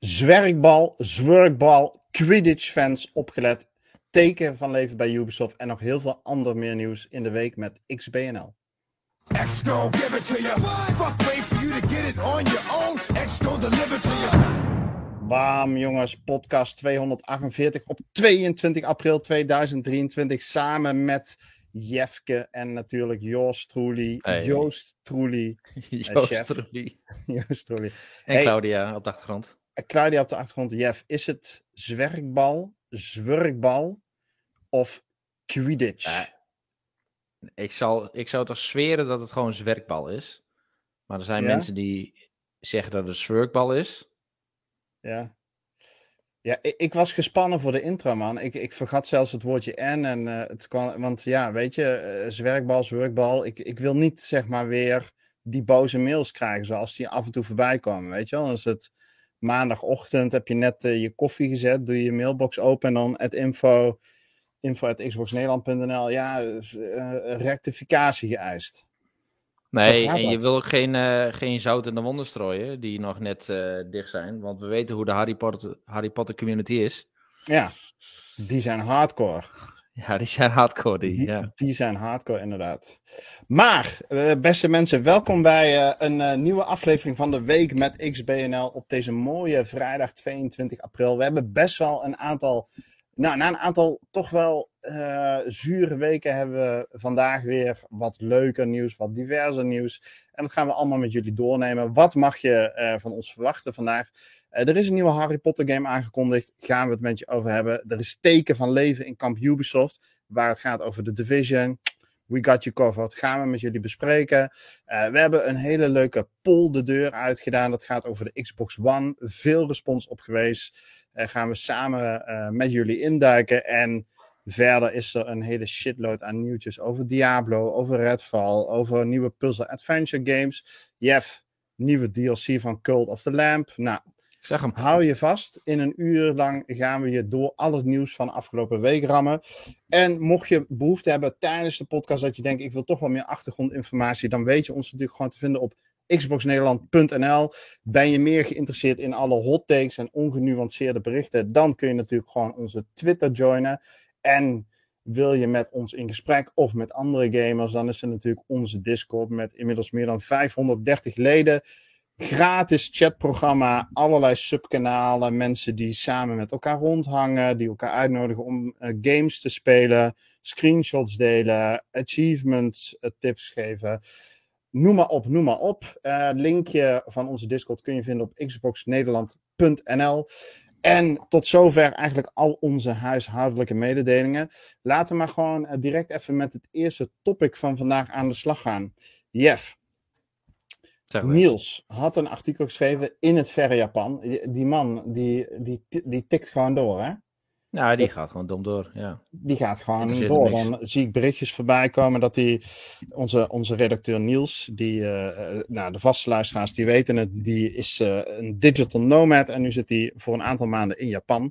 zwerkbal, zwurkbal, Quidditch fans opgelet. Teken van leven bij Ubisoft en nog heel veel ander meer nieuws in de week met XBNL. X give it to you. Fuck wait for you to get it on your own. X deliver to you. Bam jongens, podcast 248 op 22 april 2023 samen met Jefke en natuurlijk Joost Troeli. Joost Troeli. Joost Troeli. Joost. En Claudia op de achtergrond. Claudia op de achtergrond. Jef, is het zwerkbal, zwurkbal of Quidditch? ik, zal, ik zou toch zweren dat het gewoon zwerkbal is. Maar er zijn mensen die zeggen dat het zwerkbal is. Ja. Ja, ik, ik, was gespannen voor de intro, man. Ik, ik vergat zelfs het woordje en. en uh, het kwam, want ja, weet je, uh, zwerkbal, zwerkbal. Ik, ik wil niet, zeg maar, weer die boze mails krijgen zoals die af en toe voorbij komen, weet je wel. Dan is het maandagochtend, heb je net uh, je koffie gezet, doe je je mailbox open en dan het info, info at xboxnederland.nl. Ja, rectificatie geëist. Nee, en je wil ook geen, uh, geen zout in de wonden strooien, die nog net dicht zijn. Want we weten hoe de Harry Potter, Harry Potter community is. Ja, die zijn hardcore. Ja, die zijn hardcore. Die, die, ja. die zijn hardcore, inderdaad. Maar, uh, beste mensen, welkom bij een nieuwe aflevering van de Week met XBNL op deze mooie vrijdag 22 april. We hebben best wel een aantal nou, na een aantal toch wel uh, zure weken hebben we vandaag weer wat leuker nieuws, wat diverser nieuws. En dat gaan we allemaal met jullie doornemen. Wat mag je uh, van ons verwachten vandaag? Uh, er is een nieuwe Harry Potter game aangekondigd. Gaan we het met je over hebben. Er is teken van leven in kamp Ubisoft, waar het gaat over de Division. We got you covered. Gaan we met jullie bespreken. we hebben een hele leuke poll de deur uitgedaan. Dat gaat over de Xbox One. Veel respons op geweest. Uh, gaan we samen met jullie induiken. En verder is er een hele shitload aan nieuwtjes over Diablo, over Redfall, over nieuwe puzzle adventure games. Jeff, nieuwe DLC van Cult of the Lamp. Nou, zeg hem. hou je vast. In een uur lang gaan we je door al het nieuws van de afgelopen week rammen. En mocht je behoefte hebben tijdens de podcast dat je denkt, ik wil toch wel meer achtergrondinformatie, dan weet je ons natuurlijk gewoon te vinden op xboxnederland.nl. Ben je meer geïnteresseerd in alle hot takes en ongenuanceerde berichten, dan kun je natuurlijk gewoon onze Twitter joinen. En wil je met ons in gesprek of met andere gamers, dan is er natuurlijk onze Discord met inmiddels meer dan 530 leden. Gratis chatprogramma, allerlei subkanalen, mensen die samen met elkaar rondhangen, die elkaar uitnodigen om uh, games te spelen, screenshots delen, achievements uh, tips geven. Noem maar op, noem maar op. Uh, linkje van onze Discord kun je vinden op xboxnederland.nl. En tot zover eigenlijk al onze huishoudelijke mededelingen. Laten we maar gewoon direct even met het eerste topic van vandaag aan de slag gaan. Jeff. Niels had een artikel geschreven in het verre Japan. Die, die man, die, die, die tikt gewoon door, hè? Nou, die gaat gewoon dom door, ja. Die gaat gewoon door. Dan zie ik berichtjes voorbij komen dat die, onze, onze redacteur Niels, die, uh, nou, de vaste luisteraars die weten het, die is uh, een digital nomad en nu zit hij voor een aantal maanden in Japan.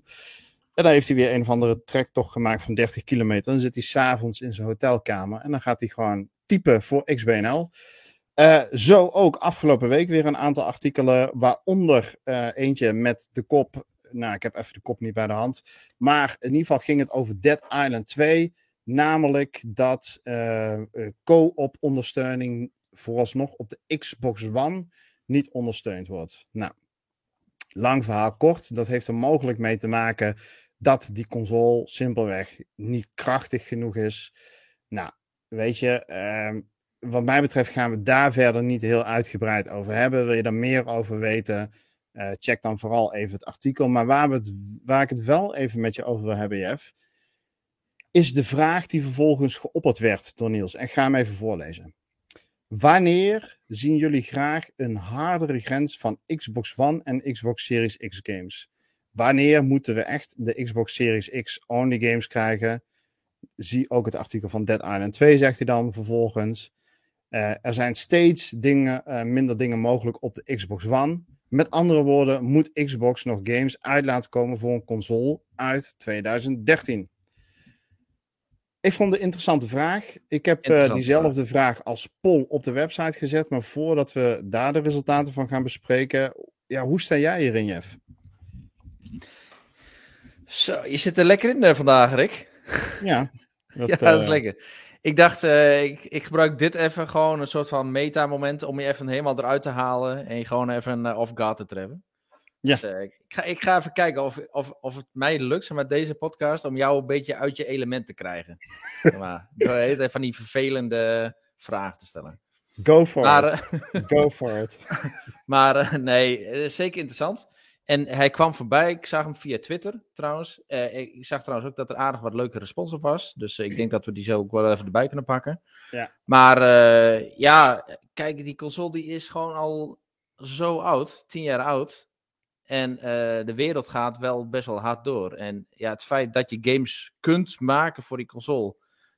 En dan heeft hij weer een of andere trektocht gemaakt van 30 kilometer. Dan zit hij s'avonds in zijn hotelkamer en dan gaat hij gewoon typen voor XBNL. Uh, zo ook afgelopen week weer een aantal artikelen, waaronder eentje met de kop nou, ik heb even de kop niet bij de hand. Maar in ieder geval ging het over Dead Island 2. Namelijk dat uh, co-op ondersteuning vooralsnog op de Xbox One niet ondersteund wordt. Nou, lang verhaal kort. Dat heeft er mogelijk mee te maken dat die console simpelweg niet krachtig genoeg is. Nou, weet je, uh, wat mij betreft gaan we daar verder niet heel uitgebreid over hebben. Wil je er meer over weten? Uh, check dan vooral even het artikel. Maar waar, we het, waar ik het wel even met je over wil hebben, Jeff, is de vraag die vervolgens geopperd werd door Niels. En ga hem even voorlezen. Wanneer zien jullie graag een hardere grens van Xbox One en Xbox Series X games? Wanneer moeten we echt de Xbox Series X only games krijgen? Zie ook het artikel van Dead Island 2, zegt hij dan vervolgens. Uh, er zijn steeds dingen, uh, minder dingen mogelijk op de Xbox One. Met andere woorden, moet Xbox nog games uit laten komen voor een console uit 2013? Ik vond het een interessante vraag. Ik heb uh, diezelfde vraag als poll op de website gezet. Maar voordat we daar de resultaten van gaan bespreken. Ja, hoe sta jij hierin, Jeff? Zo, je zit er lekker in vandaag, Rick. Ja. Dat, ja, dat is lekker. Ik dacht, ik, ik, gebruik dit even gewoon een soort van meta-moment om je even helemaal eruit te halen en je gewoon even uh, off-guard te treffen. Ja. Dus, uh, ik, ga, ik ga even kijken of, of, of het mij lukt met deze podcast om jou een beetje uit je element te krijgen. maar, door even van die vervelende vragen te stellen. Go for it. Go for it. maar nee, zeker interessant. En hij kwam voorbij. Ik zag hem via Twitter trouwens. Uh, ik zag trouwens ook dat er aardig wat leuke respons op was. Dus ik denk dat we die zo ook wel even erbij kunnen pakken. Ja. Maar uh, ja, kijk, die console die is gewoon al zo oud. Tien jaar oud. En de wereld gaat wel best wel hard door. En ja, het feit dat je games kunt maken voor die console.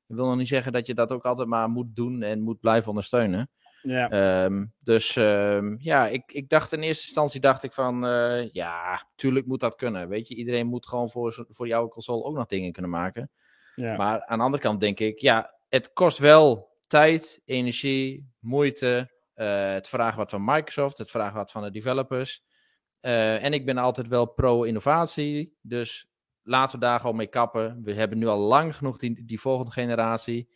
Dat wil nog niet zeggen dat je dat ook altijd maar moet doen en moet blijven ondersteunen. Ja. Um, dus um, ja, ik, ik dacht in eerste instantie dacht ik van uh, ja, tuurlijk moet dat kunnen. Weet je, iedereen moet gewoon voor, voor jouw console ook nog dingen kunnen maken. Ja. Maar aan de andere kant denk ik, ja, het kost wel tijd, energie, moeite. Uh, het vragen wat van Microsoft, het vragen wat van de developers. Uh, en ik ben altijd wel pro-innovatie. Dus laten we daar gewoon mee kappen. We hebben nu al lang genoeg die, die volgende generatie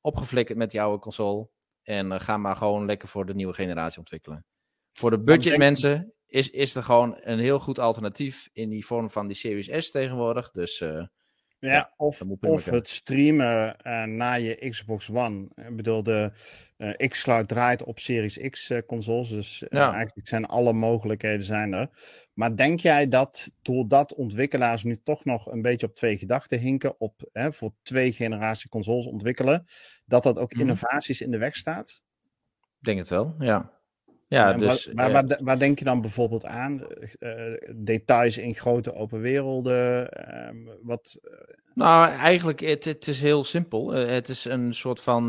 opgeflikkerd met jouw console. En uh, ga maar gewoon lekker voor de nieuwe generatie ontwikkelen. Voor de budget mensen is, is er gewoon een heel goed alternatief in die vorm van die Series S tegenwoordig. Dus uh, ja, ja, of, of het streamen uh, naar je Xbox One. Ik bedoel, de uh, xCloud draait op Series X uh, consoles. Dus ja. eigenlijk zijn alle mogelijkheden zijn er. Maar denk jij dat doordat ontwikkelaars nu toch nog een beetje op twee gedachten hinken, op hè, voor twee generatie consoles ontwikkelen, dat dat ook innovaties in de weg staat? Ik denk het wel, ja. Ja, dus, waar, waar, waar, waar, denk je dan bijvoorbeeld aan? Uh, details in grote open werelden? Uh, wat, uh... Nou, eigenlijk, het, het is heel simpel. het is een soort van...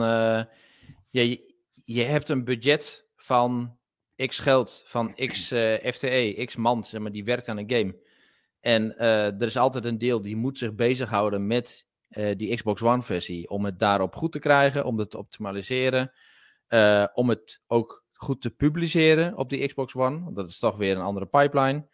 je, je hebt een budget van x geld, van x FTE, x man, zeg maar, die werkt aan een game. En er is altijd een deel die moet zich bezighouden met die Xbox One versie. Om het daarop goed te krijgen, om het te optimaliseren. om het ook goed te publiceren op die Xbox One. Dat is toch weer een andere pipeline.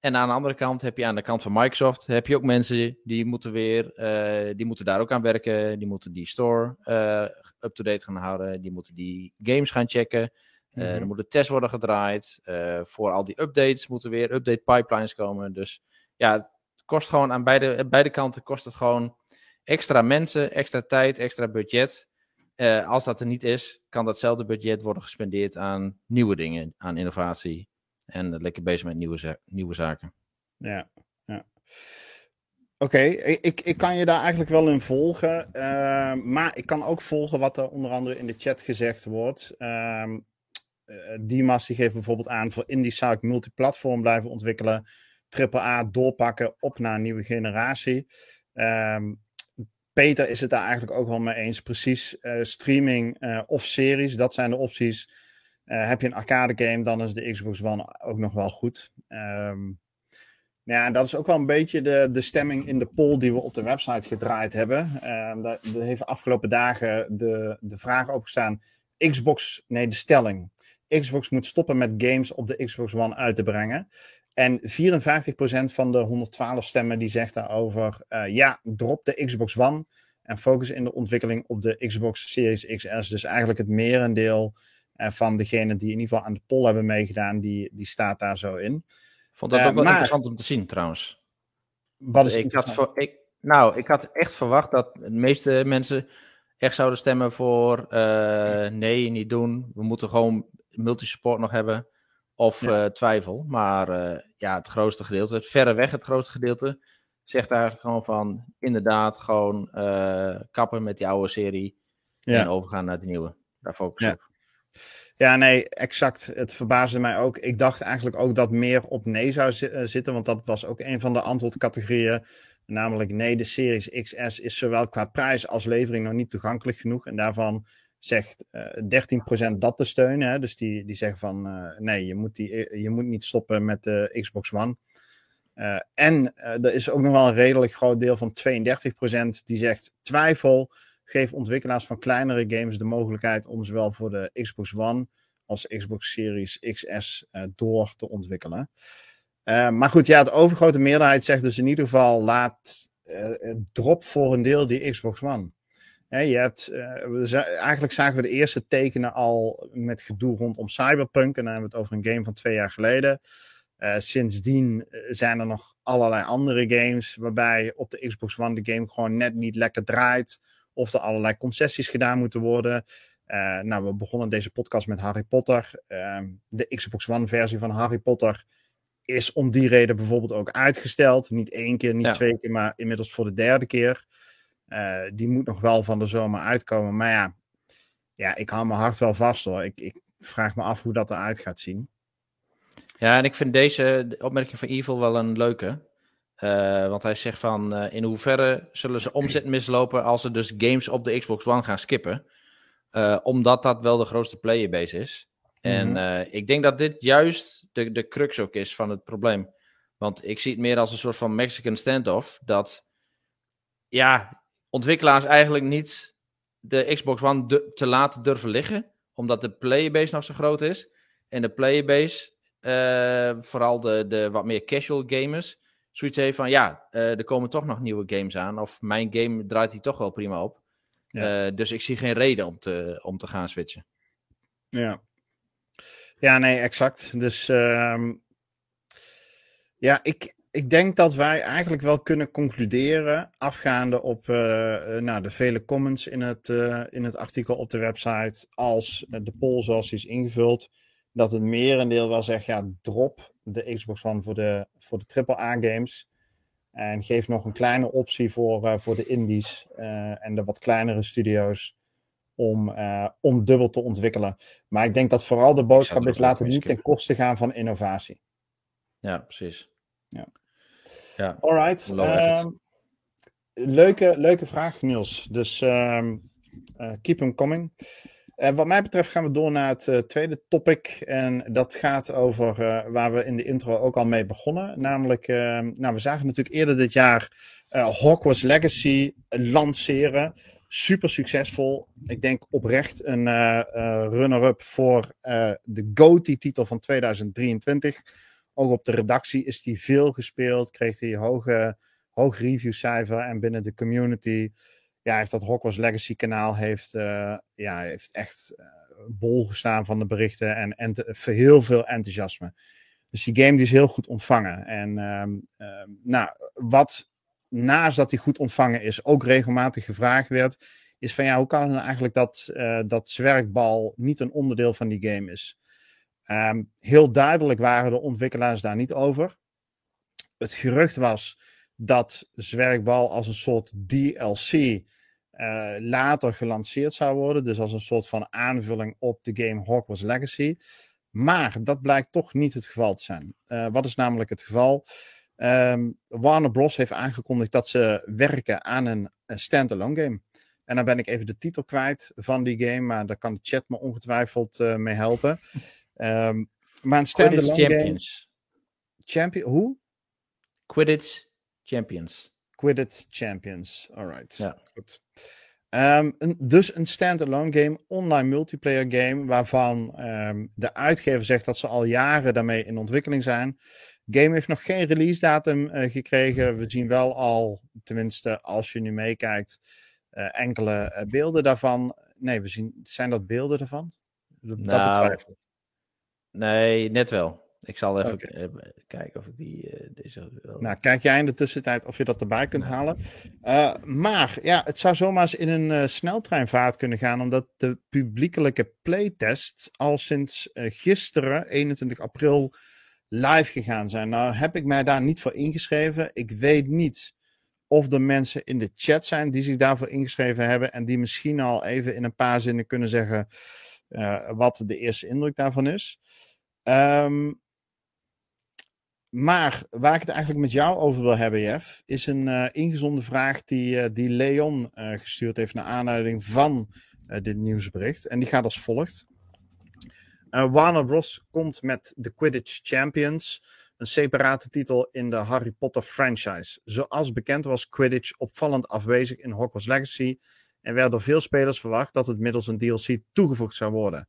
En aan de andere kant heb je aan de kant van Microsoft heb je ook mensen die moeten weer, uh, die moeten daar ook aan werken. Die moeten die store uh, up-to-date gaan houden. Die moeten die games gaan checken. Uh, mm-hmm. Er moeten tests worden gedraaid. voor al die updates moeten weer update pipelines komen. Dus ja, het kost gewoon aan beide, beide kanten kost het gewoon extra mensen, extra tijd, extra budget. Uh, als dat er niet is, kan datzelfde budget worden gespendeerd aan nieuwe dingen, aan innovatie. En lekker bezig met nieuwe, nieuwe zaken. Ja, ja. Oké, ik, ik kan je daar eigenlijk wel in volgen. Uh, maar ik kan ook volgen wat er onder andere in de chat gezegd wordt. Ehm, Dimas die geeft bijvoorbeeld aan voor indie zou ik multiplatform blijven ontwikkelen. AAA doorpakken op naar een nieuwe generatie. Um, Peter is het daar eigenlijk ook wel mee eens. Precies, uh, streaming uh, of series, dat zijn de opties. Uh, heb je een arcade game, dan is de Xbox One ook nog wel goed. Um, ja, dat is ook wel een beetje de, de stemming in de poll die we op de website gedraaid hebben. Um, daar, heeft afgelopen dagen de, de vraag opgestaan. Xbox, nee, de stelling. Xbox moet stoppen met games op de Xbox One uit te brengen. En 54% van de 112 stemmen die zegt daarover, uh, ja, drop de Xbox One en focus in de ontwikkeling op de Xbox Series XS. Dus eigenlijk het merendeel uh, van degenen die in ieder geval aan de poll hebben meegedaan, die, die staat daar zo in. Vond dat uh, ook wel maar, interessant om te zien trouwens. Wat is ik had voor, ik, Nou, ik had echt verwacht dat de meeste mensen echt zouden stemmen voor nee, niet doen. We moeten gewoon multisupport nog hebben of ja. uh, twijfel. Maar uh, ja, het grootste gedeelte, het verreweg het grootste gedeelte, zegt eigenlijk gewoon van inderdaad gewoon uh, kappen met die oude serie ja. en overgaan naar de nieuwe. Daar focus ja. op. Ja, nee, exact. Het verbaasde mij ook. Ik dacht eigenlijk ook dat meer op nee zou zitten, want dat was ook een van de antwoordcategorieën. Namelijk nee, de Series XS is zowel qua prijs als levering nog niet toegankelijk genoeg. En daarvan zegt uh, 13% dat te steunen. Hè? Dus die, die zeggen van uh, nee, je moet, die, je moet niet stoppen met de Xbox One. En er is ook nog wel een redelijk groot deel van 32% die zegt twijfel. Geef ontwikkelaars van kleinere games de mogelijkheid om zowel voor de Xbox One als Xbox Series XS door te ontwikkelen. maar goed, ja, de overgrote meerderheid zegt dus in ieder geval: laat drop voor een deel die Xbox One. Je hebt, eigenlijk zagen we de eerste tekenen al met gedoe rondom Cyberpunk. En dan hebben we het over een game van twee jaar geleden. Uh, sindsdien zijn er nog allerlei andere games waarbij op de Xbox One de game gewoon net niet lekker draait. Of er allerlei concessies gedaan moeten worden. Uh, nou, we begonnen deze podcast met Harry Potter. Uh, de Xbox One versie van Harry Potter is om die reden bijvoorbeeld ook uitgesteld. Niet één keer, niet twee keer, maar inmiddels voor de derde keer. Uh, die moet nog wel van de zomer uitkomen. Maar ja, ja ik hou mijn hart wel vast hoor. Ik, ik vraag me af hoe dat eruit gaat zien. Ja, en ik vind deze opmerking van Evil wel een leuke. Uh, want hij zegt van uh, in hoeverre zullen ze omzet mislopen als ze dus games op de Xbox One gaan skippen. Uh, omdat dat wel de grootste playerbase is. En mm-hmm. ik denk dat dit juist de, de crux ook is van het probleem. Want ik zie het meer als een soort van Mexican standoff. Dat ja, ontwikkelaars eigenlijk niet de Xbox One te laten durven liggen. Omdat de playerbase nog zo groot is. En de playerbase, vooral de, de wat meer casual gamers zoiets heeft van ja, uh, er komen toch nog nieuwe games aan. Of mijn game draait hij toch wel prima op. Ja. Uh, dus ik zie geen reden om te, om te gaan switchen. Ja. Ja, nee, exact. Dus uh, ja, ik, ik denk dat wij eigenlijk wel kunnen concluderen, afgaande op uh, nou, de vele comments in het, in het artikel op de website, als de poll zoals die is ingevuld, dat het merendeel wel zegt, ja, drop de Xbox One voor de, voor de AAA-games. En geef nog een kleine optie voor, uh, voor de indies en de wat kleinere studio's om, om dubbel te ontwikkelen. Maar ik denk dat vooral de boodschap is, laten niet ten koste gaan van innovatie. Ja, precies. Ja. Ja. Alright. Um, leuke, leuke vraag, Niels. Dus um, keep them coming. Uh, wat mij betreft gaan we door naar het uh, tweede topic. En dat gaat over waar we in de intro ook al mee begonnen. Namelijk, nou, we zagen natuurlijk eerder dit jaar Hogwarts Legacy lanceren. Super succesvol. Ik denk oprecht een runner-up voor de GOTY-titel van 2023. Ook op de redactie is die veel gespeeld. Kreeg hij hoge, hoog reviewcijfer. En binnen de community ja, heeft dat Hogwarts Legacy kanaal heeft, uh, ja, heeft echt uh, bol gestaan van de berichten en, en heel veel enthousiasme. Dus die game die is heel goed ontvangen. En um, um, nou, wat naast dat die goed ontvangen is, ook regelmatig gevraagd werd, is van ja, hoe kan het nou eigenlijk dat, uh, dat zwerkbal niet een onderdeel van die game is? Um, heel duidelijk waren de ontwikkelaars daar niet over. Het gerucht was dat zwerkbal als een soort DLC uh, later gelanceerd zou worden. Dus als een soort van aanvulling op de game Hogwarts Legacy. Maar dat blijkt toch niet het geval te zijn. Uh, wat is namelijk het geval? Um, Warner Bros. heeft aangekondigd dat ze werken aan een, een standalone game. En dan ben ik even de titel kwijt van die game, maar daar kan de chat me ongetwijfeld uh, mee helpen. Um, maar een standalone Champions. Game... Champion, hoe? Quidditch Champions. Quidditch Champions. Alright. Ja. Goed. Um, een, dus een standalone game, online multiplayer game, waarvan um, de uitgever zegt dat ze al jaren daarmee in ontwikkeling zijn. Game heeft nog geen release datum uh, gekregen. We zien wel al, tenminste als je nu meekijkt, uh, enkele uh, beelden daarvan. Nee, we zien, zijn dat beelden ervan? Dat, nou, dat betwijfel ik. Nee, net wel. Ik zal even okay. kijken of ik die uh, deze wel... Nou, kijk jij in de tussentijd of je dat erbij kunt halen. Uh, maar ja, het zou zomaar eens in een uh, sneltreinvaart kunnen gaan, omdat de publiekelijke playtests al sinds gisteren, 21 april, live gegaan zijn. Nou heb ik mij daar niet voor ingeschreven. Ik weet niet of er mensen in de chat zijn die zich daarvoor ingeschreven hebben en die misschien al even in een paar zinnen kunnen zeggen wat de eerste indruk daarvan is. Um, maar waar ik het eigenlijk met jou over wil hebben, Jeff, is een uh, ingezonde vraag die, uh, die Leon uh, gestuurd heeft naar aanleiding van dit nieuwsbericht. En die gaat als volgt. Warner Bros. komt met de Quidditch Champions, een separate titel in de Harry Potter franchise. Zoals bekend was Quidditch opvallend afwezig in Hogwarts Legacy en werden door veel spelers verwacht dat het middels een DLC toegevoegd zou worden.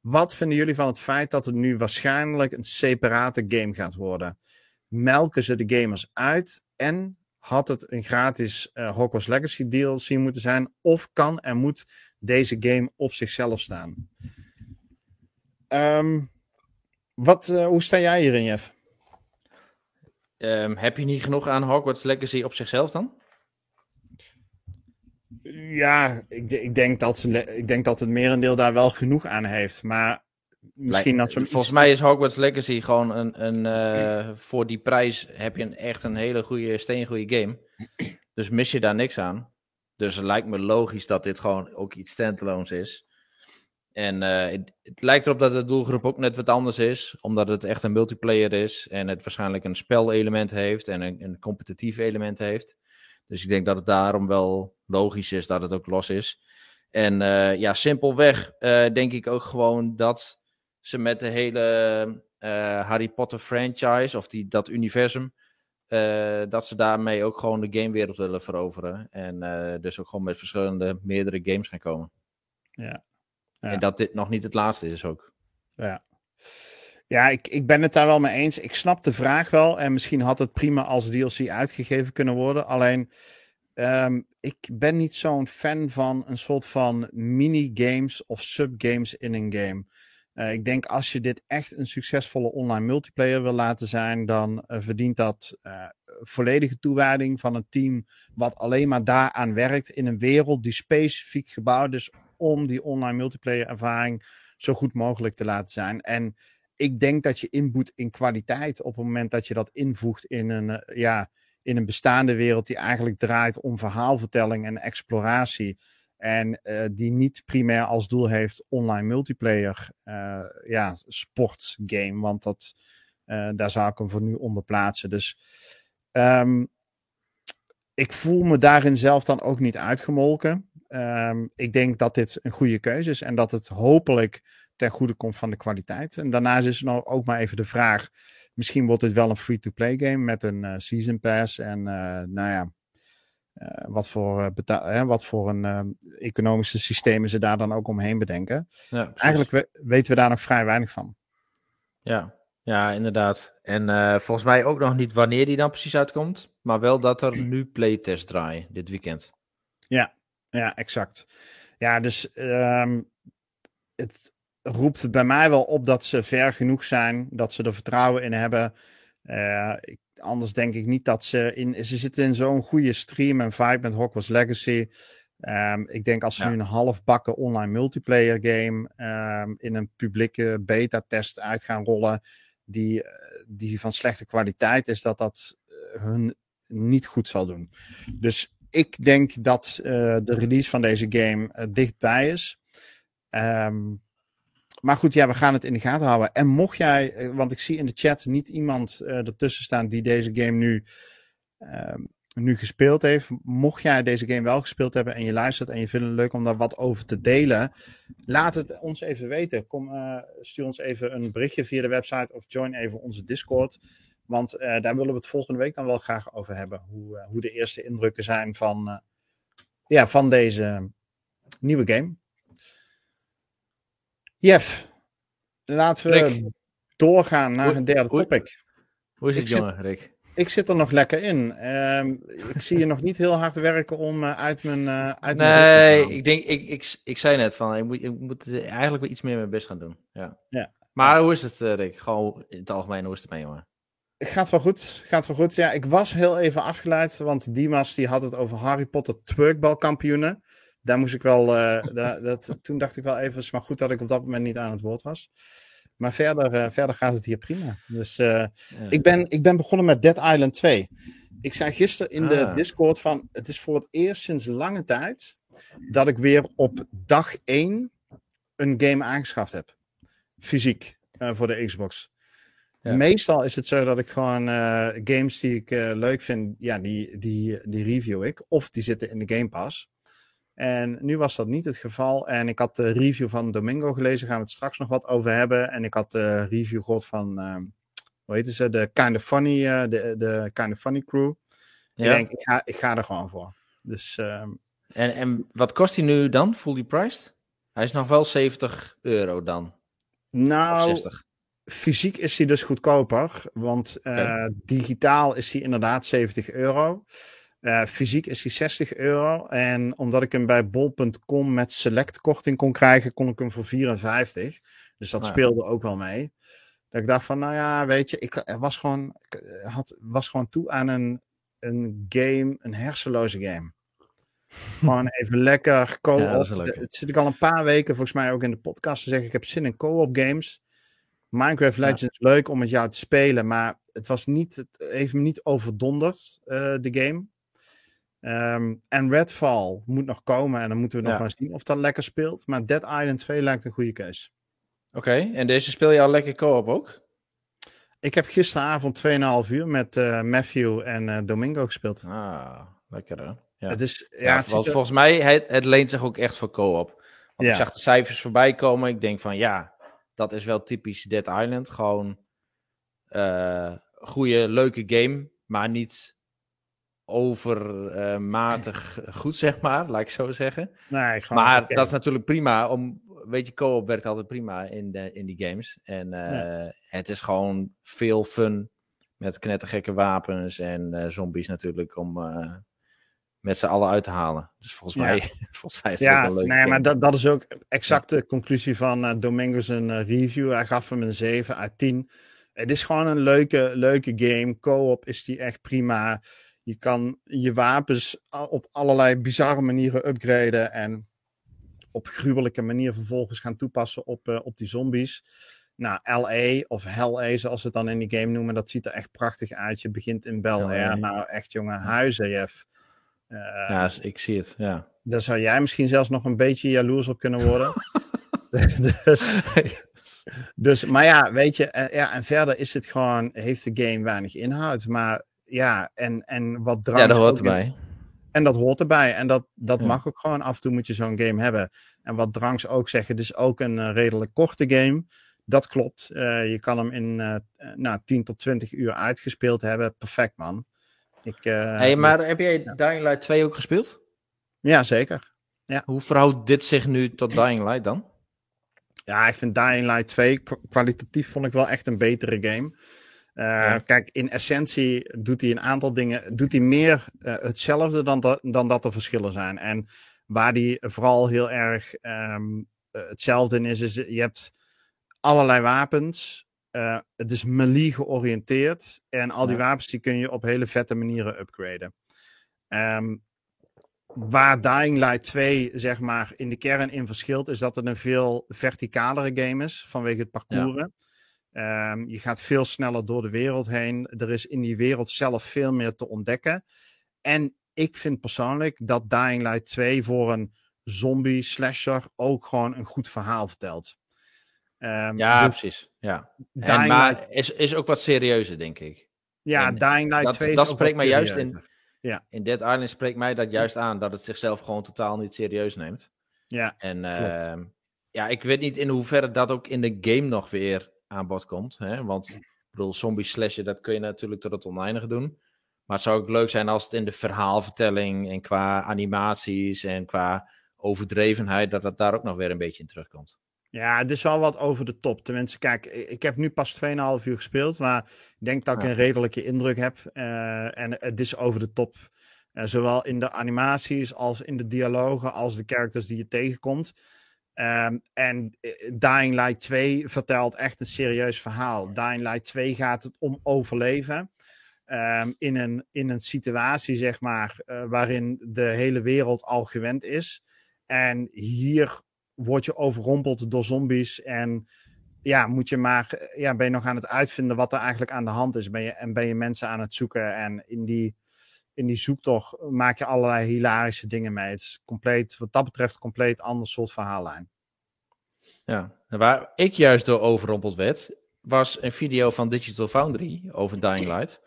Wat vinden jullie van het feit dat het nu waarschijnlijk een separate game gaat worden? melken ze de gamers uit en had het een gratis uh, Hogwarts Legacy DLC moeten zijn? Of kan en moet deze game op zichzelf staan? Um, wat, uh, hoe sta jij hierin, Jeff? Um, heb je niet genoeg aan Hogwarts Legacy op zichzelf dan? Ja, ik, ik, denk dat ze, ik denk dat het merendeel daar wel genoeg aan heeft. Maar misschien dat ze... Volgens mij is Hogwarts Legacy gewoon een... een uh, voor die prijs heb je een, echt een hele goede, steengoede game. Dus mis je daar niks aan. Dus het lijkt me logisch dat dit gewoon ook iets standalones is. En uh, het, het, lijkt erop dat de doelgroep ook net wat anders is, omdat het echt een multiplayer is en het waarschijnlijk een spelelement heeft en een, een competitief element heeft. Dus ik denk dat het daarom wel logisch is dat het ook los is. En uh, ja, simpelweg uh, denk ik ook gewoon dat ze met de hele Harry Potter franchise, of die, dat universum, dat ze daarmee ook gewoon de gamewereld willen veroveren. En dus ook gewoon met verschillende, meerdere games gaan komen. Ja, en dat dit nog niet het laatste is ook. Ja. Ja, ik, ik ben het daar wel mee eens. Ik snap de vraag wel. En misschien had het prima als DLC uitgegeven kunnen worden. Alleen, um, ik ben niet zo'n fan van een soort van minigames of subgames in een game. Uh, ik denk als je dit echt een succesvolle online multiplayer wil laten zijn, dan uh, verdient dat uh, volledige toewijding van een team wat alleen maar daaraan werkt in een wereld die specifiek gebouwd is om die online multiplayer ervaring zo goed mogelijk te laten zijn. En ik denk dat je inboet in kwaliteit op het moment dat je dat invoegt in een, uh, ja, in een bestaande wereld die eigenlijk draait om verhaalvertelling en exploratie. En uh, die niet primair als doel heeft online multiplayer uh, ja, sportsgame. Want dat, daar zou ik hem voor nu onder plaatsen. Dus um, ik voel me daarin zelf dan ook niet uitgemolken. Um, ik denk dat dit een goede keuze is en dat het hopelijk ten goede komt van de kwaliteit. En daarnaast is er nog ook maar even de vraag: misschien wordt dit wel een free-to-play game met een uh, season pass. En uh, nou ja, uh, wat voor, hè, wat voor een economische systemen ze daar dan ook omheen bedenken. Ja, Eigenlijk we weten we daar nog vrij weinig van. Ja, ja inderdaad. En volgens mij ook nog niet wanneer die dan precies uitkomt. Maar wel dat er nu playtest draaien dit weekend. Ja, ja, exact. Ja, dus um, het roept bij mij wel op dat ze ver genoeg zijn, dat ze er vertrouwen in hebben. Uh, ik, anders denk ik niet dat ze in. Ze zitten in zo'n goede stream en vibe met Hogwarts Legacy. Um, ik denk als ze ja. nu een halfbakken online multiplayer game um, in een publieke beta-test uit gaan rollen, die, die van slechte kwaliteit is, dat dat hun niet goed zal doen. Dus ik denk dat uh, de release van deze game uh, dichtbij is. Um, maar goed, ja, we gaan het in de gaten houden. En mocht jij, uh, want ik zie in de chat niet iemand ertussen staan die deze game nu, ehm, nu gespeeld heeft. Mocht jij deze game wel gespeeld hebben en je luistert en je vindt het leuk om daar wat over te delen, laat het ons even weten. Kom, stuur ons even een berichtje via de website of join even onze Discord. Want daar willen we het volgende week dan wel graag over hebben. Hoe, hoe de eerste indrukken zijn van, ja, van deze nieuwe game. Jeff, laten we Rick. doorgaan naar hoe, een derde topic. Hoe is het, ik jongen, zit, Rick? Ik zit er nog lekker in. Ehm, ik zie je nog niet heel hard werken om uit mijn. uit nee, mijn ik denk, ik, ik, ik zei net van, ik moet, ik moet eigenlijk wel iets meer mijn best gaan doen. Ja. ja. Maar hoe is het, Rick? Gewoon in het algemeen, hoe is het mee, jongen? Gaat wel goed. Gaat wel goed. Ja, ik was heel even afgeleid, want Dimas die had het over Harry Potter twerkbalkampioenen. Daar moest ik wel, uh, da, dat, toen dacht ik wel even, maar goed dat ik op dat moment niet aan het woord was. Maar verder, uh, verder gaat het hier prima. Dus ja. ik, ben, ik ben begonnen met Dead Island 2. Ik zei gisteren in ah. de Discord van, het is voor het eerst sinds lange tijd dat ik weer op dag 1 een game aangeschaft heb. Fysiek, voor de Xbox. Ja. Meestal is het zo dat ik gewoon uh, games die ik uh, leuk vind, ja, die, die, die review ik. Of die zitten in de Game Pass. En nu was dat niet het geval. En ik had de review van Domingo gelezen, gaan we het straks nog wat over hebben. En ik had de review gehoord van, uh, hoe heet ze, de Kind of Funny, de, de Kind of Funny crew. Ja. Ik denk, ik ga, ik ga er gewoon voor. Dus, ehm, en, en wat kost hij nu dan, fully priced? Hij is nog wel 70 euro dan. Nou, fysiek is hij dus goedkoper, want digitaal is hij inderdaad 70 euro. Fysiek is hij 60 euro. En omdat ik hem bij bol.com met select korting kon krijgen, kon ik hem voor 54. Dus dat speelde ook wel mee. Dat ik dacht van, nou ja, weet je, ik was gewoon, ik had, was gewoon toe aan een, een game, een hersenloze game. Gewoon even lekker co-op. Ja, het zit ik al een paar weken volgens mij ook in de podcast te zeggen. Ik heb zin in co-op games. Minecraft Legends leuk om met jou te spelen, maar het was niet, het heeft me niet overdonderd, uh, de game. Ehm, en Redfall moet nog komen en dan moeten we nog maar zien of dat lekker speelt. Maar Dead Island 2 lijkt een goede keus. Oké, en deze speel je al lekker co-op ook? Ik heb gisteravond 2,5 uur met uh, Matthew en uh, Domingo gespeeld. Ah, lekker hè? Ja. Het is, ja, het volgens mij, het, het, leent zich ook echt voor co-op. Want ja. ik zag de cijfers voorbij komen. Ik denk van ja, dat is wel typisch Dead Island. Gewoon uh, goede, leuke game, maar niet overmatig goed, zeg maar, laat ik zo zeggen. Nee, maar dat is natuurlijk prima. Om, weet je, co-op werkt altijd prima in, de, in die games. En uh, het is gewoon veel fun met knettergekke wapens en uh, zombies natuurlijk om met z'n allen uit te halen. Dus volgens, mij, volgens mij is het ja, wel leuk. Nee, maar dat, dat is ook exact de conclusie van Domingos een review. Hij gaf hem een 7 uit 10. Het is gewoon een leuke, leuke game. Co-op is die echt prima. Je kan je wapens op allerlei bizarre manieren upgraden. En op gruwelijke manier vervolgens gaan toepassen op, uh, op die zombies. Nou, LA of Hell A, zoals ze het dan in die game noemen, dat ziet er echt prachtig uit. Je begint in Bel Air. Nou, echt jongen, huizen. Uh, ja, ik zie het, ja. Daar zou jij misschien zelfs nog een beetje jaloers op kunnen worden. dus, dus, maar ja, weet je, uh, ja, en verder is het gewoon, heeft de game weinig inhoud. Maar ja, en, en wat drank. Ja, dat hoort erbij. en dat hoort erbij. En dat, dat mag ook gewoon. Af en toe moet je zo'n game hebben. En wat Dranks ook zeggen, het is ook een uh, redelijk korte game. Dat klopt. Uh, je kan hem in uh, nou, 10 tot 20 uur uitgespeeld hebben. Perfect, man. Ik, uh, hey, maar heb jij. Dying Light 2 ook gespeeld? Ja, zeker. Ja. Hoe verhoudt dit zich nu tot Dying Light dan? Ja, ik vind Dying Light 2 kwalitatief vond ik wel echt een betere game. Uh, ja. Kijk, in essentie doet hij een aantal dingen, doet hij meer uh, hetzelfde dan, dat, dan dat er verschillen zijn. En waar hij vooral heel erg um, hetzelfde in is, is je hebt allerlei wapens uh, het is melee georiënteerd. En al die ja. wapens die kun je op hele vette manieren upgraden. Um, waar Dying Light 2 zeg maar in de kern in verschilt, is dat het een veel verticalere game is vanwege het parcours. Ja. Um, je gaat veel sneller door de wereld heen. Er is in die wereld zelf veel meer te ontdekken. En ik vind persoonlijk dat Dying Light 2 voor een zombie slasher ook gewoon een goed verhaal vertelt. Um, ja, dus precies. Ja. En, maar Light... is, is ook wat serieuzer, denk ik. Ja, en Dying Light dat, 2 dat spreekt mij juist in. Ja. In Dead Island spreekt mij dat juist aan dat het zichzelf gewoon totaal niet serieus neemt. Ja. En uh, ja, ik weet niet in hoeverre dat ook in de game nog weer aan bod komt. Hè? Want ik bedoel, zombie slashen, dat kun je natuurlijk tot het oneindige doen. Maar het zou ook leuk zijn als het in de verhaalvertelling en qua animaties en qua overdrevenheid, dat het daar ook nog weer een beetje in terugkomt. Ja, het is wel wat over de top. Tenminste, kijk, ik heb nu pas 2,5 uur gespeeld, maar ik denk dat ik een redelijke indruk heb. Uh, en het is over de top. Uh, zowel in de animaties als in de dialogen, als de characters die je tegenkomt. Um, en eh, Dying Light 2 vertelt echt een serieus verhaal. Dying Light 2 gaat het om overleven. Um, in, een, in een situatie, zeg maar, uh, waarin de hele wereld al gewend is. En hier word je overrompeld door zombies en ja, moet je maar, ja, ben je nog aan het uitvinden wat er eigenlijk aan de hand is. Ben je, en ben je mensen aan het zoeken en in die, in die zoektocht maak je allerlei hilarische dingen mee. Het is compleet, wat dat betreft, compleet ander soort verhaallijn. Ja, waar ik juist door overrompeld werd, was een video van Digital Foundry over Dying Light.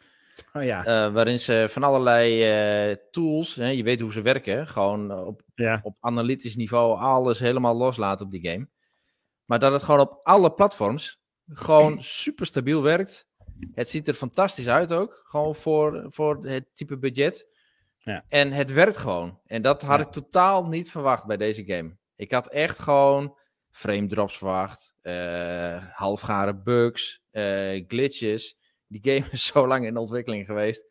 Oh ja. Uh, waarin ze van allerlei uh, tools, hè, je weet hoe ze werken, gewoon op, ja. op analytisch niveau alles helemaal loslaten op die game. Maar dat het gewoon op alle platforms gewoon super stabiel werkt. Het ziet er fantastisch uit ook, gewoon voor, voor het type budget. Ja. En het werkt gewoon. En dat had ja. ik totaal niet verwacht bij deze game. Ik had echt gewoon frame drops verwacht, halfgare bugs, glitches. Die game is zo lang in ontwikkeling geweest.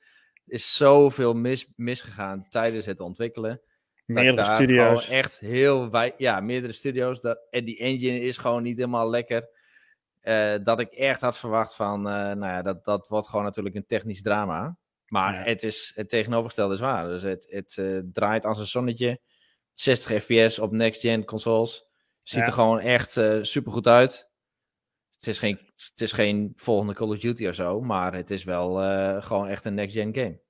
Is zoveel mis, misgegaan tijdens het ontwikkelen. Meerdere studio's. Echt heel wij, ja, meerdere studio's. Dat, en die engine is gewoon niet helemaal lekker. Uh, dat ik echt had verwacht van, uh, nou ja, dat, dat wordt gewoon natuurlijk een technisch drama. Maar ja. het, is, het tegenovergestelde is waar. Dus het, het uh, draait als een zonnetje. 60 fps op next-gen consoles. Ziet ja. er gewoon echt super goed uit. Het is, geen, het is geen volgende Call of Duty of zo, maar het is wel gewoon echt een next-gen game.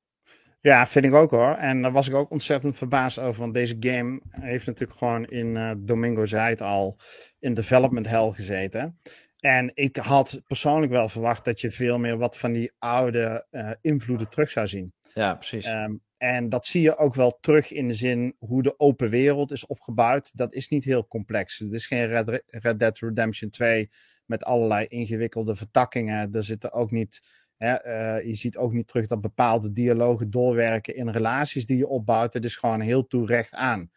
Ja, vind ik ook hoor. En daar was ik ook ontzettend verbaasd over. Want deze game heeft natuurlijk gewoon in uh, Domingo zei het al in development hell gezeten. En ik had persoonlijk wel verwacht dat je veel meer wat van die oude uh, invloeden terug zou zien. Ja, precies. Um, en dat zie je ook wel terug in de zin hoe de open wereld is opgebouwd. Dat is niet heel complex. Het is geen Red, Red Dead Redemption 2 met allerlei ingewikkelde vertakkingen. Er zitten ook niet Hè, uh, je ziet ook niet terug dat bepaalde dialogen doorwerken in relaties die je opbouwt. Het is gewoon heel toe recht aan.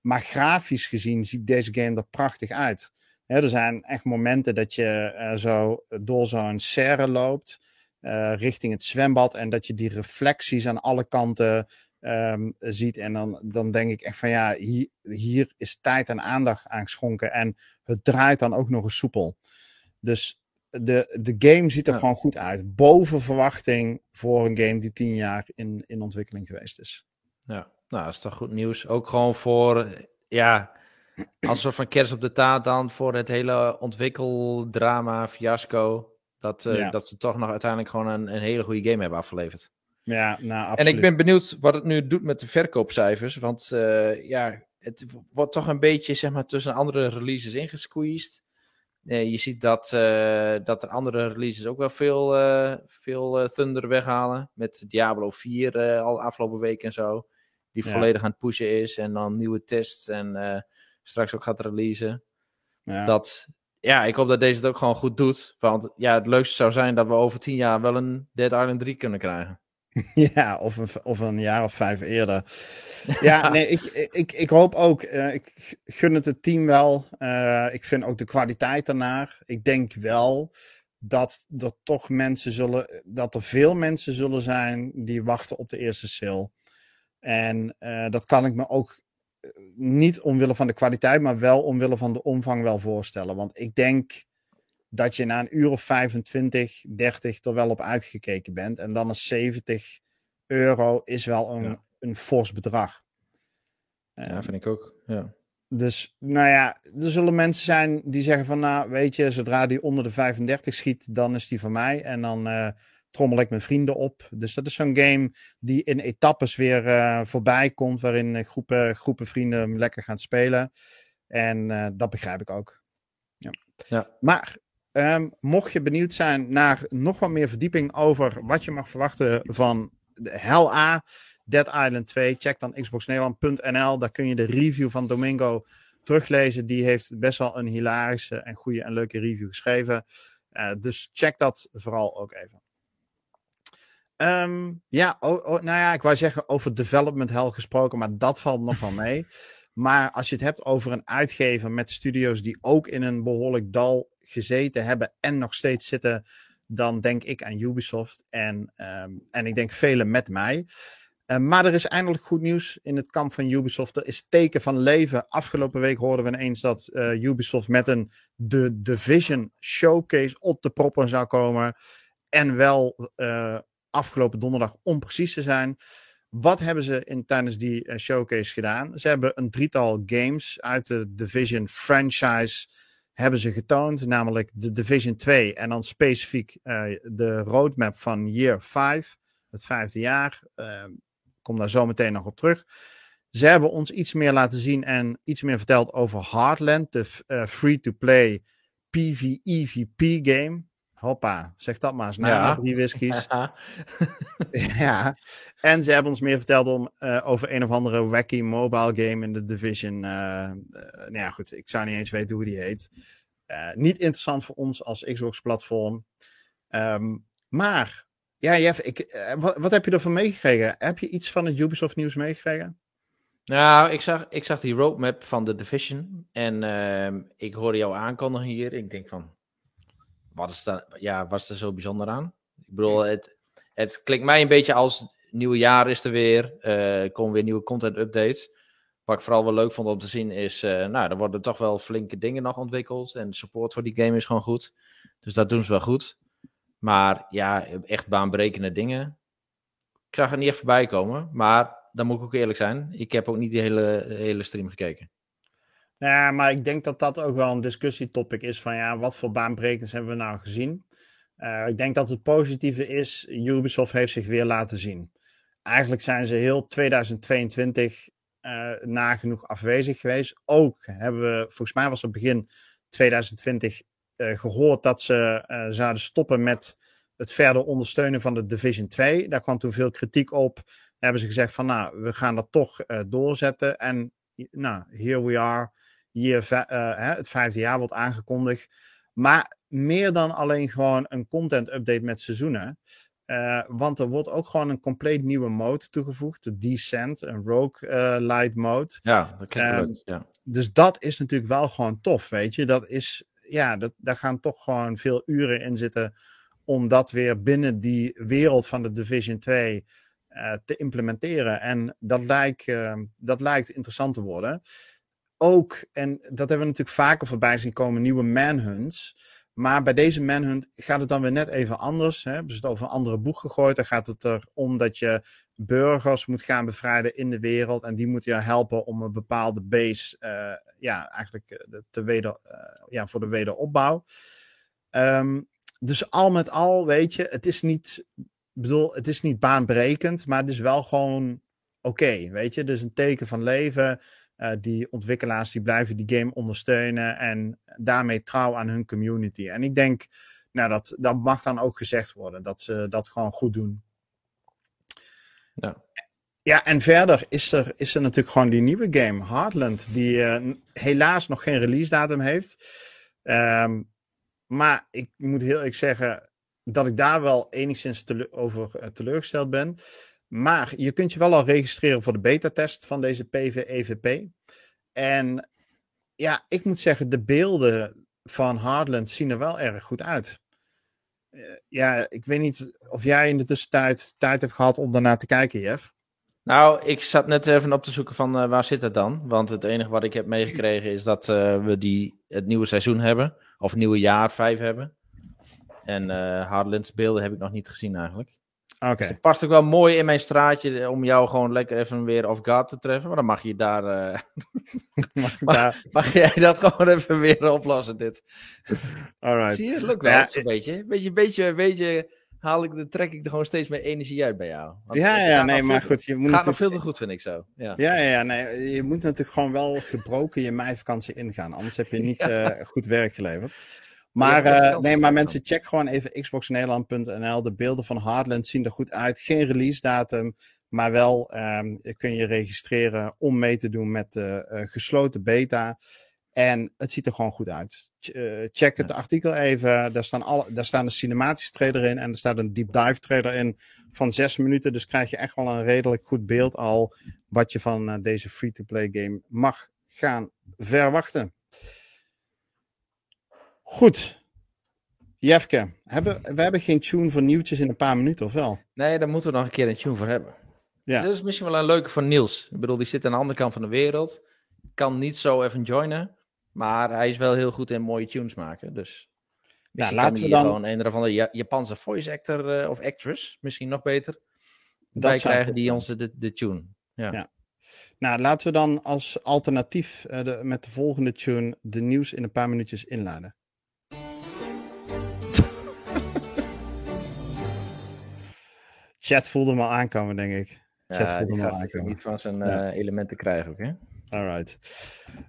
Maar grafisch gezien ziet deze game er prachtig uit. Er zijn echt momenten dat je uh, zo door zo'n serre loopt. Uh, richting het zwembad. En dat je die reflecties aan alle kanten um, ziet. En dan, dan denk ik echt van ja, hier, hier is tijd en aandacht aan geschonken. En het draait dan ook nog eens soepel. Dus de, de game ziet er ja. gewoon goed uit. Boven verwachting voor een game die tien jaar in, in ontwikkeling geweest is. Ja, nou, dat is toch goed nieuws. Ook gewoon voor, ja, als een soort van kerst op de taart dan voor het hele ontwikkeldrama, fiasco. Dat, uh, ja. dat ze toch nog uiteindelijk gewoon een, een hele goede game hebben afgeleverd. Ja, nou, absoluut. En ik ben benieuwd wat het nu doet met de verkoopcijfers. Want uh, ja, het wordt toch een beetje, zeg maar, tussen andere releases ingesqueezed. Uh, je ziet dat, dat er andere releases ook wel veel, veel thunder weghalen. Met Diablo 4 al afgelopen week en zo. Die ja. volledig aan het pushen is. En dan nieuwe tests en straks ook gaat releasen. Ja. Dat, ja, ik hoop dat deze het ook gewoon goed doet. Want ja, het leukste zou zijn dat we over tien jaar wel een Dead Island 3 kunnen krijgen. Ja, of een, of een jaar of vijf eerder. Ja, nee, ik, ik, ik hoop ook, uh, ik gun het het team wel. Uh, ik vind ook de kwaliteit daarnaar. Ik denk wel dat er toch mensen zullen, dat er veel mensen zullen zijn die wachten op de eerste sale. En uh, dat kan ik me ook niet omwille van de kwaliteit, maar wel omwille van de omvang wel voorstellen. Want ik denk dat je na een uur of 25, 30 er wel op uitgekeken bent. En dan is 70 euro is wel een, ja. een fors bedrag. Ja, vind ik ook. Ja. Dus, nou ja, er zullen mensen zijn die zeggen van, nou, weet je, zodra die onder de 35 schiet, dan is die van mij. En dan uh, trommel ik mijn vrienden op. Dus dat is zo'n game die in etappes weer uh, voorbij komt, waarin groepen, groepen vrienden lekker gaan spelen. En uh, dat begrijp ik ook. Ja. ja. Maar Um, mocht je benieuwd zijn naar nog wat meer verdieping over wat je mag verwachten van de Hell A, Dead Island 2, check dan xboxnederland.nl. Daar kun je de review van Domingo teruglezen. Die heeft best wel een hilarische en goede en leuke review geschreven. Uh, dus check dat vooral ook even. Um, ja, oh, nou ja, ik wou zeggen over development hell gesproken, maar dat valt nog wel mee. Maar als je het hebt over een uitgever met studio's die ook in een behoorlijk dal gezeten hebben en nog steeds zitten, dan denk ik aan Ubisoft. En, um, en ik denk velen met mij. Uh, maar er is eindelijk goed nieuws in het kamp van Ubisoft. Er is teken van leven. Afgelopen week hoorden we ineens dat uh, Ubisoft met een The Division showcase op de proppen zou komen. En wel uh, afgelopen donderdag, om precies te zijn. Wat hebben ze in, tijdens die showcase gedaan? Ze hebben een drietal games uit de Division franchise hebben ze getoond, namelijk de Division 2 en dan specifiek uh, de roadmap van Year 5, het vijfde jaar. Uh, kom daar zo meteen nog op terug. Ze hebben ons iets meer laten zien en iets meer verteld over Heartland, de uh, free-to-play PvEVP game. Hoppa, zeg dat maar eens na ja. die whiskies. ja. En ze hebben ons meer verteld om, uh, over een of andere wacky mobile game in de Division. Uh, uh, nou ja, goed, ik zou niet eens weten hoe die heet. niet interessant voor ons als Xbox-platform. Um, maar, ja, Jeff, ik, wat, wat, heb je ervan meegekregen? Heb je iets van het Ubisoft-nieuws meegekregen? Nou, ik zag, ik zag die roadmap van de Division. En uh, ik hoorde jou aankondigen hier. Ik denk van, wat is, daar, ja, wat is er zo bijzonder aan? Ik bedoel, het, het klinkt mij een beetje als nieuwe jaar is er weer. Uh, komen weer nieuwe content updates. Wat ik vooral wel leuk vond om te zien is, uh, nou, er worden toch wel flinke dingen nog ontwikkeld. En de support voor die game is gewoon goed. Dus dat doen ze wel goed. Maar ja, echt baanbrekende dingen. Ik zag er niet echt voorbij komen. Maar dan moet ik ook eerlijk zijn. Ik heb ook niet die hele, hele stream gekeken. Ja, maar ik denk dat dat ook wel een discussietopic is van ja, wat voor baanbrekers hebben we nou gezien? Uh, ik denk dat het positieve is, Ubisoft heeft zich weer laten zien. Eigenlijk zijn ze heel 2022 uh, nagenoeg afwezig geweest. Ook hebben we, volgens mij was het begin 2020 uh, gehoord dat ze zouden stoppen met het verder ondersteunen van de Division 2. Daar kwam toen veel kritiek op. Hebben ze gezegd van nou, we gaan dat toch doorzetten. En nou, here we are. Hier, het vijfde jaar wordt aangekondigd. Maar meer dan alleen gewoon een content update met seizoenen. Uh, want er wordt ook gewoon een compleet nieuwe mode toegevoegd. De Descent, een Rogue uh, Light mode. Ja, dat klinkt um, leuk. Ja. Dus dat is natuurlijk wel gewoon tof, weet je. Dat is, ja, dat, daar gaan toch gewoon veel uren in zitten om dat weer binnen die wereld van de Division 2 uh, te implementeren. En dat lijkt, dat lijkt interessant te worden. Ook, en dat hebben we natuurlijk vaker voorbij zien komen, nieuwe manhunts. Maar bij deze manhunt gaat het dan weer net even anders. Hè? Hebben ze het over een andere boeg gegooid. Dan gaat het erom dat je burgers moet gaan bevrijden in de wereld. En die moeten je helpen om een bepaalde base, uh, ja, eigenlijk te weder, ja, voor de wederopbouw. Um, dus al met al, weet je, het is niet, bedoel, het is niet baanbrekend, maar het is wel gewoon oké, okay, weet je. Dus een teken van leven. Uh, die ontwikkelaars die blijven die game ondersteunen en daarmee trouw aan hun community. En ik denk, nou, dat, dat mag dan ook gezegd worden, dat ze dat gewoon goed doen. Ja. Ja, en verder is er, is er natuurlijk gewoon die nieuwe game, Heartland, die uh, helaas nog geen release datum heeft. Um, maar ik moet heel eerlijk zeggen dat ik daar wel enigszins tele over uh, teleurgesteld ben. Maar je kunt je wel al registreren voor de beta-test van deze PvEVP. En ja, ik moet zeggen, de beelden van Hardland zien er wel erg goed uit. Uh, ja, ik weet niet of jij in de tussentijd tijd hebt gehad om daarnaar te kijken, Jeff. Nou, ik zat net even op te zoeken van uh, waar zit het dan? Want het enige wat ik heb meegekregen is dat we die, het nieuwe seizoen hebben. Of nieuwe jaar 5 hebben. En uh, Hardlands beelden heb ik nog niet gezien eigenlijk. Oké. Okay. Dus past ook wel mooi in mijn straatje om jou gewoon lekker even weer off guard te treffen. Maar dan mag je daar. Uh... mag, mag, mag, jij dat gewoon even weer oplossen, dit? Alright. Zie je, het lukt wel ja, een beetje. Beetje, beetje, beetje haal ik, dan trek ik er gewoon steeds meer energie uit bij jou. Want ja, ja, nee, maar goed. Je moet gaat nog veel te goed, vind ik zo. Ja. ja, ja, nee. Je moet natuurlijk gewoon wel gebroken je meivakantie ingaan. Anders heb je niet ja. uh, goed werk geleverd. Maar, uh, nee, maar mensen, check gewoon even xboxnederland.nl. De beelden van Hardland zien er goed uit. Geen release datum, maar wel um, kun je registreren om mee te doen met de uh, gesloten beta. En het ziet er gewoon goed uit. Uh, check het ja. artikel even. Daar staan, alle, daar staan een cinematische trailer in en er staat een deep dive trailer in van zes minuten. Dus krijg je echt wel een redelijk goed beeld al wat je van deze free-to-play game mag gaan verwachten. Goed. Jefke, hebben, we hebben geen tune voor nieuwtjes in een paar minuten, of wel? Nee, daar moeten we nog een keer een tune voor hebben. Ja. Dat is misschien wel een leuke voor Niels. Ik bedoel, die zit aan de andere kant van de wereld. Kan niet zo even joinen. Maar hij is wel heel goed in mooie tunes maken. Dus misschien nou, laten we dan... gewoon een of andere Japanse voice actor uh, of actress, misschien nog beter. Wij krijgen die onze de, de tune. Ja. ja. Nou, laten we dan als alternatief uh, de, met de volgende tune de nieuws in een paar minuutjes inladen. Chat voelde hem al aankomen, denk ik. Chat ja, voelde hem al aankomen. niet van zijn ja. uh, elementen krijgen, oké? Alright.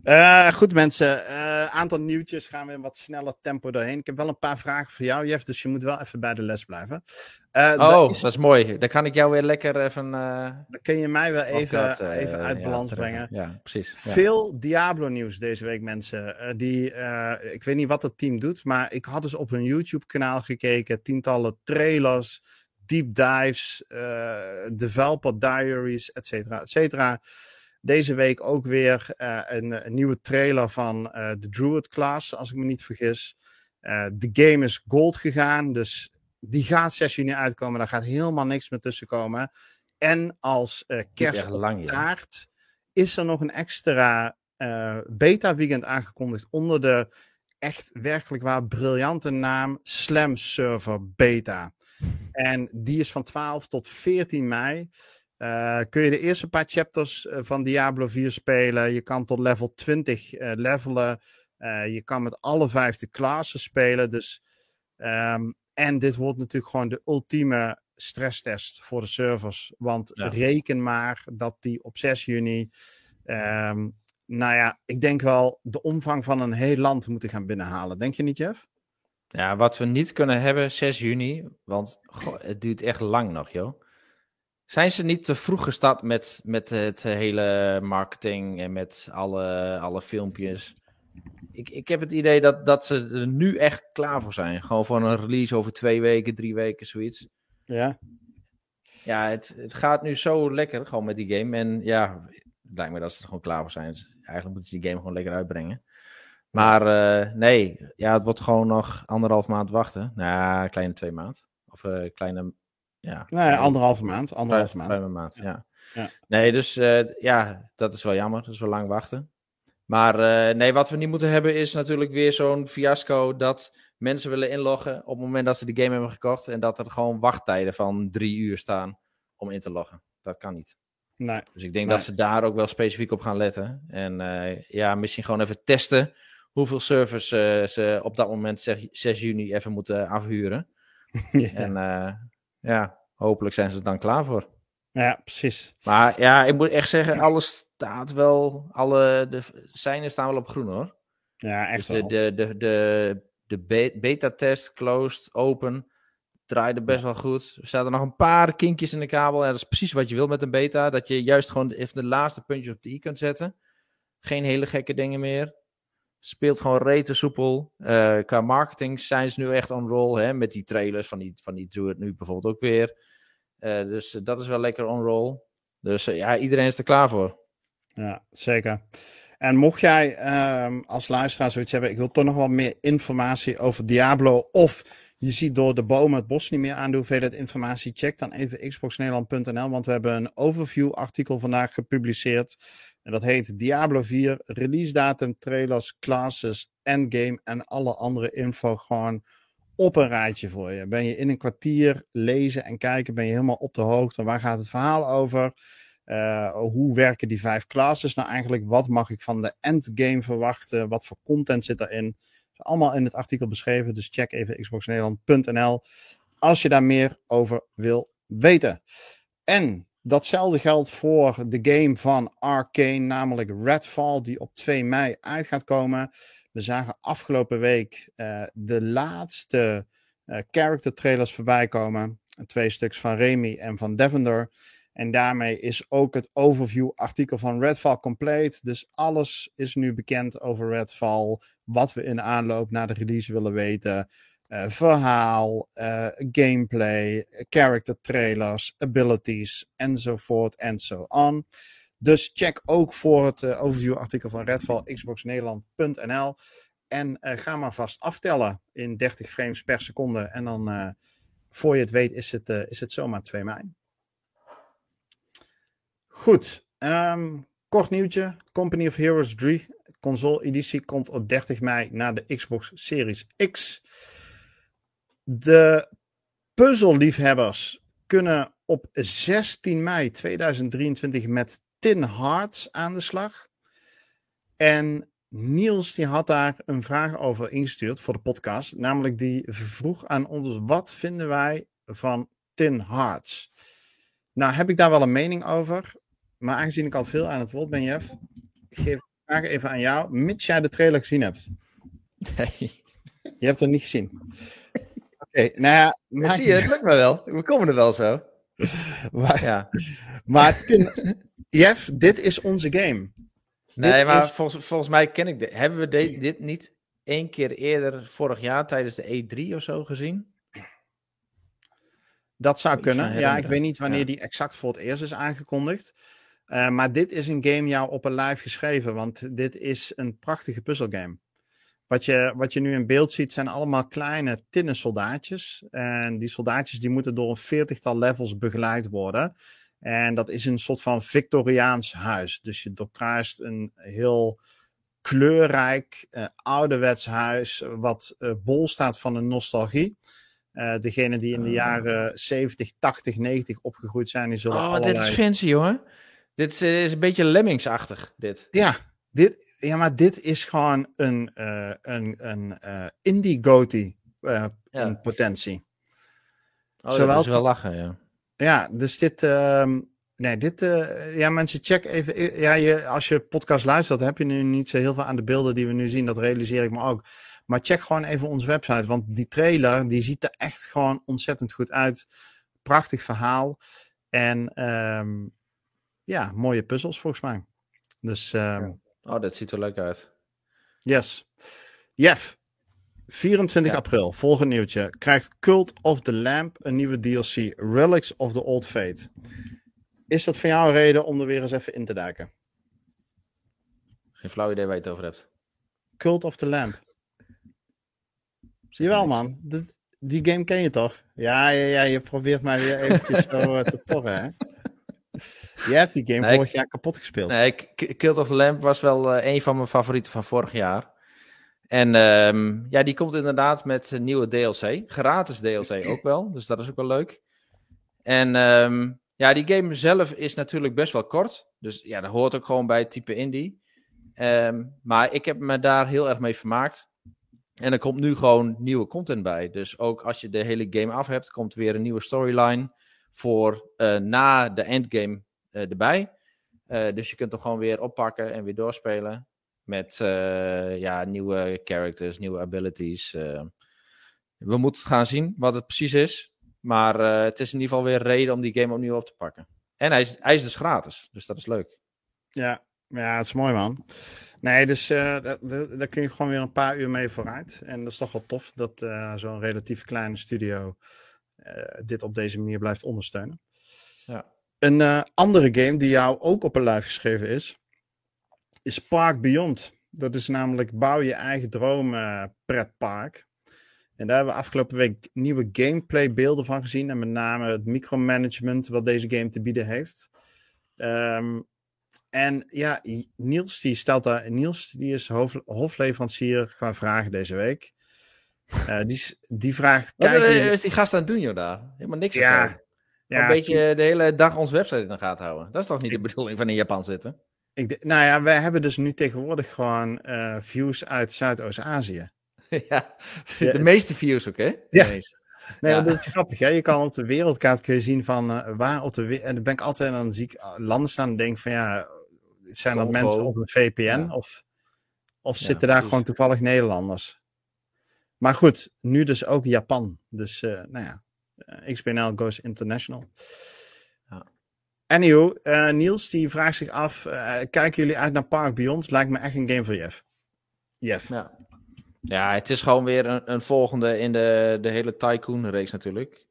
Uh, goed mensen, uh, aantal nieuwtjes gaan we in wat sneller tempo doorheen. Ik heb wel een paar vragen voor jou, Jeff, dus je moet wel even bij de les blijven. Uh, oh, dat is... dat is... mooi. Dan kan ik jou weer lekker even... Dan kun je mij wel even, dat, even uit balans ja, brengen. Ja, precies. Ja. Veel Diablo nieuws deze week, mensen. die, ik weet niet wat het team doet, maar ik had dus op hun YouTube kanaal gekeken. Tientallen trailers, deep dives, developer diaries, et cetera, et cetera. Deze week ook weer een, een, nieuwe trailer van de Druid Class, als ik me niet vergis. de game is gold gegaan, dus die gaat 6 juni uitkomen. Daar gaat helemaal niks meer tussen komen. En als uh, kerst lang, taart is er nog een extra uh, beta weekend aangekondigd onder de echt werkelijk waar briljante naam Slam Server Beta. En die is van 12 tot 14 mei. Uh, kun je de eerste paar chapters van Diablo 4 spelen. Je kan tot level 20 levelen. je kan met alle vijfde klassen spelen. Dus um, en dit wordt natuurlijk gewoon de ultieme stresstest voor de servers. Want reken maar dat die op 6 juni. Um, nou ja, ik denk wel de omvang van een heel land moeten gaan binnenhalen. Denk je niet, Jeff? Ja, wat we niet kunnen hebben 6 juni, want goh, het duurt echt lang nog, joh. Zijn ze niet te vroeg gestart met, met het hele marketing en met alle, alle filmpjes? ik, ik heb het idee dat, dat ze er nu echt klaar voor zijn. Gewoon voor een release over twee weken, drie weken, zoiets. Ja. Ja, het, het gaat nu zo lekker gewoon met die game. En ja, het lijkt me dat ze er gewoon klaar voor zijn. Dus eigenlijk moeten ze die game gewoon lekker uitbrengen. Maar uh, nee, ja, het wordt gewoon nog anderhalf maand wachten. Nou, een kleine twee maand. Of een uh, kleine, ja. Nee, anderhalve maand. Anderhalve maand. Kleine maand, ja. ja. Nee, dus uh, ja, dat is wel jammer. Dat is wel lang wachten. Maar nee, wat we niet moeten hebben is natuurlijk weer zo'n fiasco dat mensen willen inloggen op het moment dat ze de game hebben gekocht en dat er gewoon wachttijden van drie uur staan om in te loggen. Dat kan niet. Nee, dus ik denk dat ze daar ook wel specifiek op gaan letten. En ja, misschien gewoon even testen hoeveel servers uh, ze op dat moment 6, 6 juni even moeten afhuren. ja. En ja, hopelijk zijn ze er dan klaar voor. Ja, precies. Maar ja, ik moet echt zeggen, alles staat wel, alle de seinen staan wel op groen hoor. Ja, echt dus de, de, de, de, de beta-test, closed, open, draaide best wel goed. Er zaten nog een paar kinkjes in de kabel. Ja, dat is precies wat je wil met een beta. Dat je juist gewoon even de laatste puntjes op de i kunt zetten. Geen hele gekke dingen meer. Speelt gewoon rete soepel. Uh, qua marketing zijn ze nu echt on roll. Hè, met die trailers van die, van die Druid nu bijvoorbeeld ook weer. Uh, dus dat is wel lekker on roll. Dus ja, iedereen is er klaar voor. Ja, zeker. En mocht jij um, als luisteraar zoiets hebben, ik wil toch nog wat meer informatie over Diablo. Of je ziet door de bomen het bos niet meer aan de informatie. Check dan even xboxnederland.nl, want we hebben een overview artikel vandaag gepubliceerd. En dat heet Diablo 4, release datum, trailers, classes, endgame en alle andere info gewoon op een rijtje voor je. Ben je in een kwartier lezen en kijken, ben je helemaal op de hoogte. Waar gaat het verhaal over? Uh, hoe werken die vijf classes nou eigenlijk? Wat mag ik van de endgame verwachten? Wat voor content zit erin? Allemaal in het artikel beschreven, dus check even xboxnederland.nl als je daar meer over wil weten. En datzelfde geldt voor de game van Arcane, namelijk Redfall, die op 2 mei uit gaat komen. We zagen afgelopen week uh, de laatste uh, character trailers voorbij komen. Twee stuks van Remy en van Devender. En daarmee is ook het overview artikel van Redfall compleet. Dus alles is nu bekend over Redfall. Wat we in aanloop naar de release willen weten. Uh, verhaal, uh, gameplay, character trailers, abilities enzovoort en zo on. Dus check ook voor het uh, overview artikel van Redfall xboxnederland.nl. En ga maar vast aftellen in 30 frames per seconde. En dan, voor je het weet, is het, is het zomaar 2 mei. Goed. Um, kort nieuwtje. Company of Heroes 3 console editie komt op 30 mei naar de Xbox Series X. De puzzelliefhebbers kunnen op 16 mei 2023 met Tin Hearts aan de slag. En Niels die had daar een vraag over ingestuurd voor de podcast. Namelijk die vroeg aan ons, wat vinden wij van Tin Hearts? Nou heb ik daar wel een mening over. Maar aangezien ik al veel aan het woord ben, Jeff, geef de vraag even aan jou, mits jij de trailer gezien hebt. Nee. Je hebt het niet gezien. Okay, nou ja. Maar... Zie je, het lukt me wel. We komen er wel zo. maar, ja. maar Jeff, dit is onze game. Nee, maar volgens, volgens mij ken ik dit. Hebben we dit niet één keer eerder vorig jaar tijdens de E3 of zo gezien? Dat zou kunnen. Ja, ik weet niet wanneer die exact voor het eerst is aangekondigd. maar dit is een game jou op een live geschreven, want dit is een prachtige puzzelgame. Wat je, wat je nu in beeld ziet zijn allemaal kleine tinnen soldaatjes. En die soldaatjes die moeten door een veertigtal levels begeleid worden. En dat is een soort van Victoriaans huis. Dus je doorkruist een heel kleurrijk, uh, ouderwets huis, wat uh, bol staat van een nostalgie. Uh, degene die in de ah. jaren 70, 80, 90 opgegroeid zijn, die zullen Oh, allerlei... dit is fancy, jongen. Dit is, een beetje Lemmingsachtig, dit. Ja, dit, ja, maar dit is gewoon een, een, een indie goatee ja. in potentie. Oh, Zowel dat is wel lachen, ja. Ja, dus dit... Uh, nee, dit... Uh, ja, mensen, check even... Ja, je, als je podcast luistert, heb je nu niet zo heel veel aan de beelden die we nu zien. Dat realiseer ik me ook. Maar check gewoon even onze website. Want die trailer, die ziet er echt gewoon ontzettend goed uit. Prachtig verhaal. En um, ja, mooie puzzels volgens mij. Dus... Um, oh, dat ziet er leuk uit. Yes. Jeff, 24 april, volgend nieuwtje, krijgt Cult of the Lamp een nieuwe DLC, Relics of the Old Fate. Is dat voor jou een reden om er weer eens even in te duiken? Geen flauw idee waar je het over hebt. Cult of the Lamp. Jawel man, die game ken je toch? Ja, ja, ja je probeert mij weer eventjes zo uh, te porren hè? Je hebt die game vorig jaar kapot gespeeld. Nee, Cult of the Lamp was wel uh, een van mijn favorieten van vorig jaar. En um, ja, die komt inderdaad met een nieuwe DLC. Gratis DLC ook wel, dus dat is ook wel leuk. En um, ja, die game zelf is natuurlijk best wel kort. Dus ja, dat hoort ook gewoon bij het type indie. Um, maar ik heb me daar heel erg mee vermaakt. En er komt nu gewoon nieuwe content bij. Dus ook als je de hele game af hebt, komt weer een nieuwe storyline voor uh, na de endgame erbij. Uh, dus je kunt hem gewoon weer oppakken en weer doorspelen. Met uh, ja, nieuwe characters, nieuwe abilities. We moeten gaan zien wat het precies is. Maar uh, het is in ieder geval weer reden om die game opnieuw op te pakken. En hij is, hij is dus gratis, dus dat is leuk. Ja, ja het is mooi man. Nee, dus daar kun je gewoon weer een paar uur mee vooruit. En dat is toch wel tof dat zo'n relatief kleine studio dit op deze manier blijft ondersteunen. Ja. Een andere game die jou ook op een lijf geschreven is, is Park Beyond. Dat is namelijk bouw je eigen droom uh, pretpark. En daar hebben we afgelopen week nieuwe gameplay beelden van gezien. En met name het micromanagement wat deze game te bieden heeft. Um, en ja, Niels die stelt daar. Niels die is hoofd, hofleverancier qua vragen deze week. Uh, die, die vraagt. Wat is die gast aan het doen, joh, daar? Helemaal niks. Ja, ja, een beetje de hele dag ons website in de gaten houden. Dat is toch niet de bedoeling van in Japan zitten? Ik nou ja, wij hebben dus nu tegenwoordig gewoon uh, views uit Zuidoost-Azië. ja, de meeste views ook, hè? Ja. Nee, ja. dat is grappig, hè? Je kan op de wereldkaart kun je zien van uh, waar op de wereld... En dan ben ik altijd aan zie ik eh, landen staan en denk van ja, zijn dat mensen op een VPN? Ja. Of, of zitten daar gewoon toevallig Nederlanders? Maar goed, nu dus ook Japan. Dus uh, nou ja, XBNL goes international. Anywho, uh, Niels die vraagt zich af, uh, kijken jullie uit naar Park Beyond? Lijkt me echt een game voor Jeff. Jeff. Ja, ja het is gewoon weer een, een volgende in de, de hele Tycoon-reeks natuurlijk.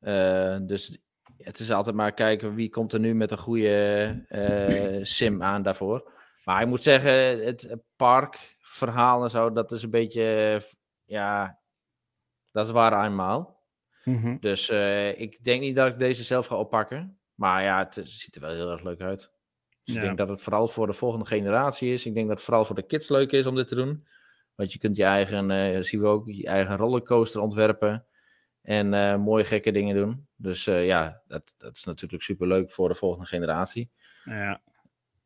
Uh, dus het is altijd maar kijken wie komt er nu met een goede sim aan daarvoor. Maar ik moet zeggen, het parkverhaal en zo, dat is een beetje, ja, dat is waar eenmaal. Mm -hmm. Dus ik denk niet dat ik deze zelf ga oppakken. Maar ja, het ziet er wel heel erg leuk uit. Dus ja. ik denk dat het vooral voor de volgende generatie is. Ik denk dat het vooral voor de kids leuk is om dit te doen. Want je kunt je eigen, uh, zien we ook, je eigen rollercoaster ontwerpen. En uh, mooie gekke dingen doen. Dus uh, ja, dat, dat is natuurlijk super leuk voor de volgende generatie. Ja.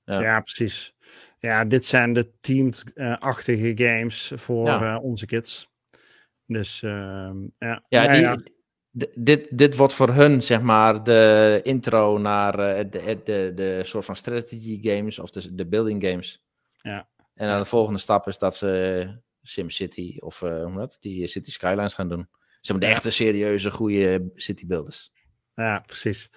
Ja. ja, precies. Ja, dit zijn de teamed-achtige games voor ja. onze kids. Dus ehm, ja. Ja, die, dit, dit wordt voor hun, zeg maar, de intro naar uh, de, de, de soort van strategy games of de, de building games. Ja. En dan de volgende stap is dat ze SimCity of uh, hoe dat, die City Skylines gaan doen. Ze hebben de echte serieuze, goede city builders. Ja, precies.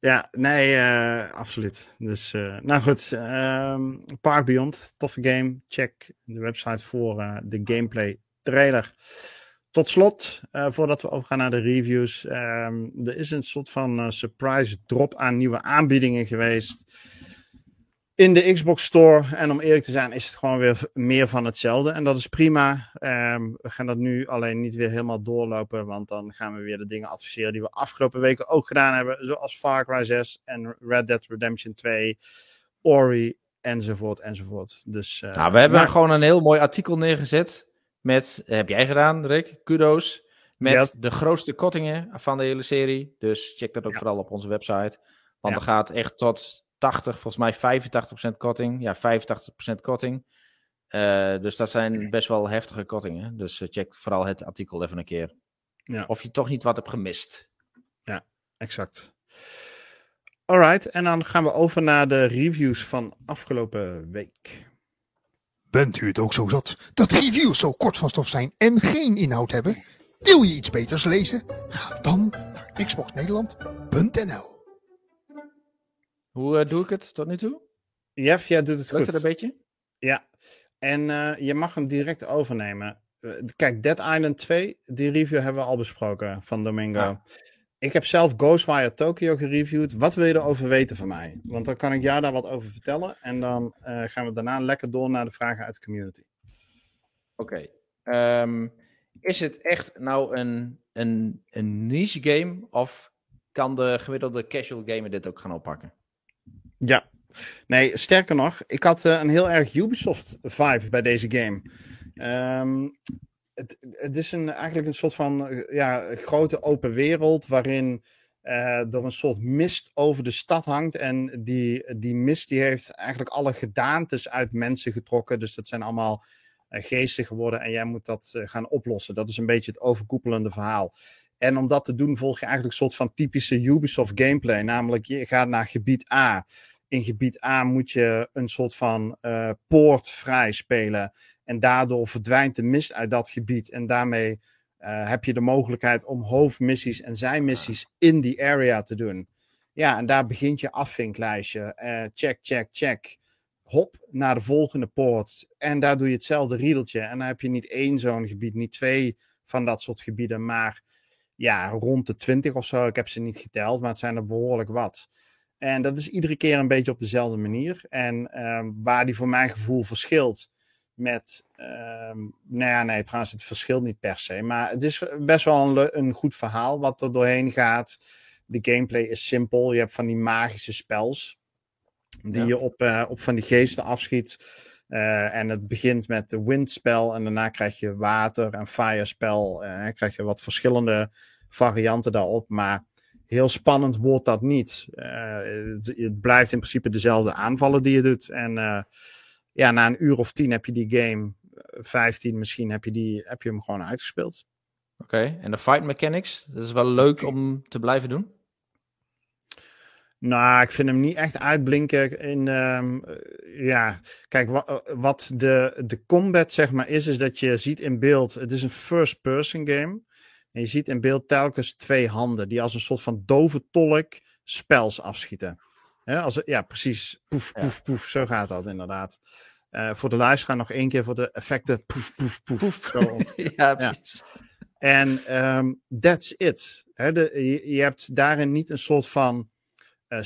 Ja, nee, uh, absoluut. Dus, nou goed, um, Park Beyond, toffe game. Check de website voor de gameplay trailer. Tot slot, uh, voordat we overgaan naar de reviews. Um, er is een soort van uh, surprise drop aan nieuwe aanbiedingen geweest. In de Xbox Store. En om eerlijk te zijn, is het gewoon weer meer van hetzelfde. En dat is prima. Um, we gaan dat nu alleen niet weer helemaal doorlopen. Want dan gaan we weer de dingen adviseren die we afgelopen weken ook gedaan hebben. Zoals Far Cry 6 en Red Dead Redemption 2. Ori enzovoort enzovoort. Dus, uh, nou, we hebben maar... gewoon een heel mooi artikel neergezet met, heb jij gedaan, Rick? Kudos. Met de grootste kortingen van de hele serie. Dus check dat ook ja. vooral op onze website. Want ja. er gaat echt tot 80, volgens mij 85% korting. Ja, 85% korting. Uh, dus dat zijn best wel heftige kortingen. Dus uh, check vooral het artikel even een keer. Ja. Of je toch niet wat hebt gemist. Ja, exact. Alright, en dan gaan we over naar de reviews van afgelopen week. Bent u het ook zo zat dat reviews zo kort van stof zijn en geen inhoud hebben? Wil je iets beters lezen? Ga dan naar xboxnederland.nl Hoe uh, doe ik het tot nu toe? Jeff, jij doet het Lukt goed. het een beetje? Ja, en uh, je mag hem direct overnemen. Uh, kijk, Dead Island 2, die review hebben we al besproken van Domingo. Ah. Ik heb zelf Ghostwire Tokyo gereviewd. Wat wil je erover weten van mij? Want dan kan ik jou daar wat over vertellen. En dan uh, gaan we daarna lekker door naar de vragen uit de community. Oké. Okay. Um, is het echt nou een, een, een niche game? Of kan de gemiddelde casual gamer dit ook gaan oppakken? Ja. Nee, sterker nog. Ik had uh, een heel erg Ubisoft vibe bij deze game. Um, het, is een, eigenlijk een soort van ja, grote open wereld waarin uh, er een soort mist over de stad hangt. En die, die mist die heeft eigenlijk alle gedaantes uit mensen getrokken. Dus dat zijn allemaal uh, geesten geworden en jij moet dat gaan oplossen. Dat is een beetje het overkoepelende verhaal. En om dat te doen volg je eigenlijk een soort van typische Ubisoft gameplay. Namelijk je gaat naar gebied A. In gebied A moet je een soort van poort vrij spelen. En daardoor verdwijnt de mist uit dat gebied. En daarmee uh, heb je de mogelijkheid om hoofdmissies en zijmissies in die area te doen. Ja, en daar begint je afvinklijstje. Uh, check, check, check. Hop naar de volgende poort. En daar doe je hetzelfde riedeltje. En dan heb je niet één zo'n gebied, niet twee van dat soort gebieden, maar ja, rond de twintig of zo. Ik heb ze niet geteld, maar het zijn er behoorlijk wat. En dat is iedere keer een beetje op dezelfde manier. En uh, waar die voor mijn gevoel verschilt met. Um, nou ja, nee, trouwens, het verschilt niet per se. Maar het is best wel een, een goed verhaal wat er doorheen gaat. De gameplay is simpel. Je hebt van die magische spels. Die ja. je op, uh, op van die geesten afschiet. Uh, en het begint met de windspel. En daarna krijg je water en firespel. En dan krijg je wat verschillende varianten daarop. Maar heel spannend wordt dat niet. Het, het, blijft in principe dezelfde aanvallen die je doet. En ja, na een uur of tien heb je die game, 15 misschien, heb je, die, heb je hem gewoon uitgespeeld. Oké, okay. en de fight mechanics, dat is wel leuk om te blijven doen? Nou, ik vind hem niet echt uitblinken in. Um, ja, kijk, wat, wat de, de combat zeg maar is, is dat je ziet in beeld. Het is een first-person game. En je ziet in beeld telkens twee handen die als een soort van dove tolk spels afschieten. He, als, ja, precies. Poef, poef, poef. Zo gaat dat inderdaad. Uh, voor de luisteraar nog één keer voor de effecten. Poef, poef, poef. poef. Zo ja, precies. Ja. En um, that's it. De, je, je, hebt daarin niet een soort van. Uh,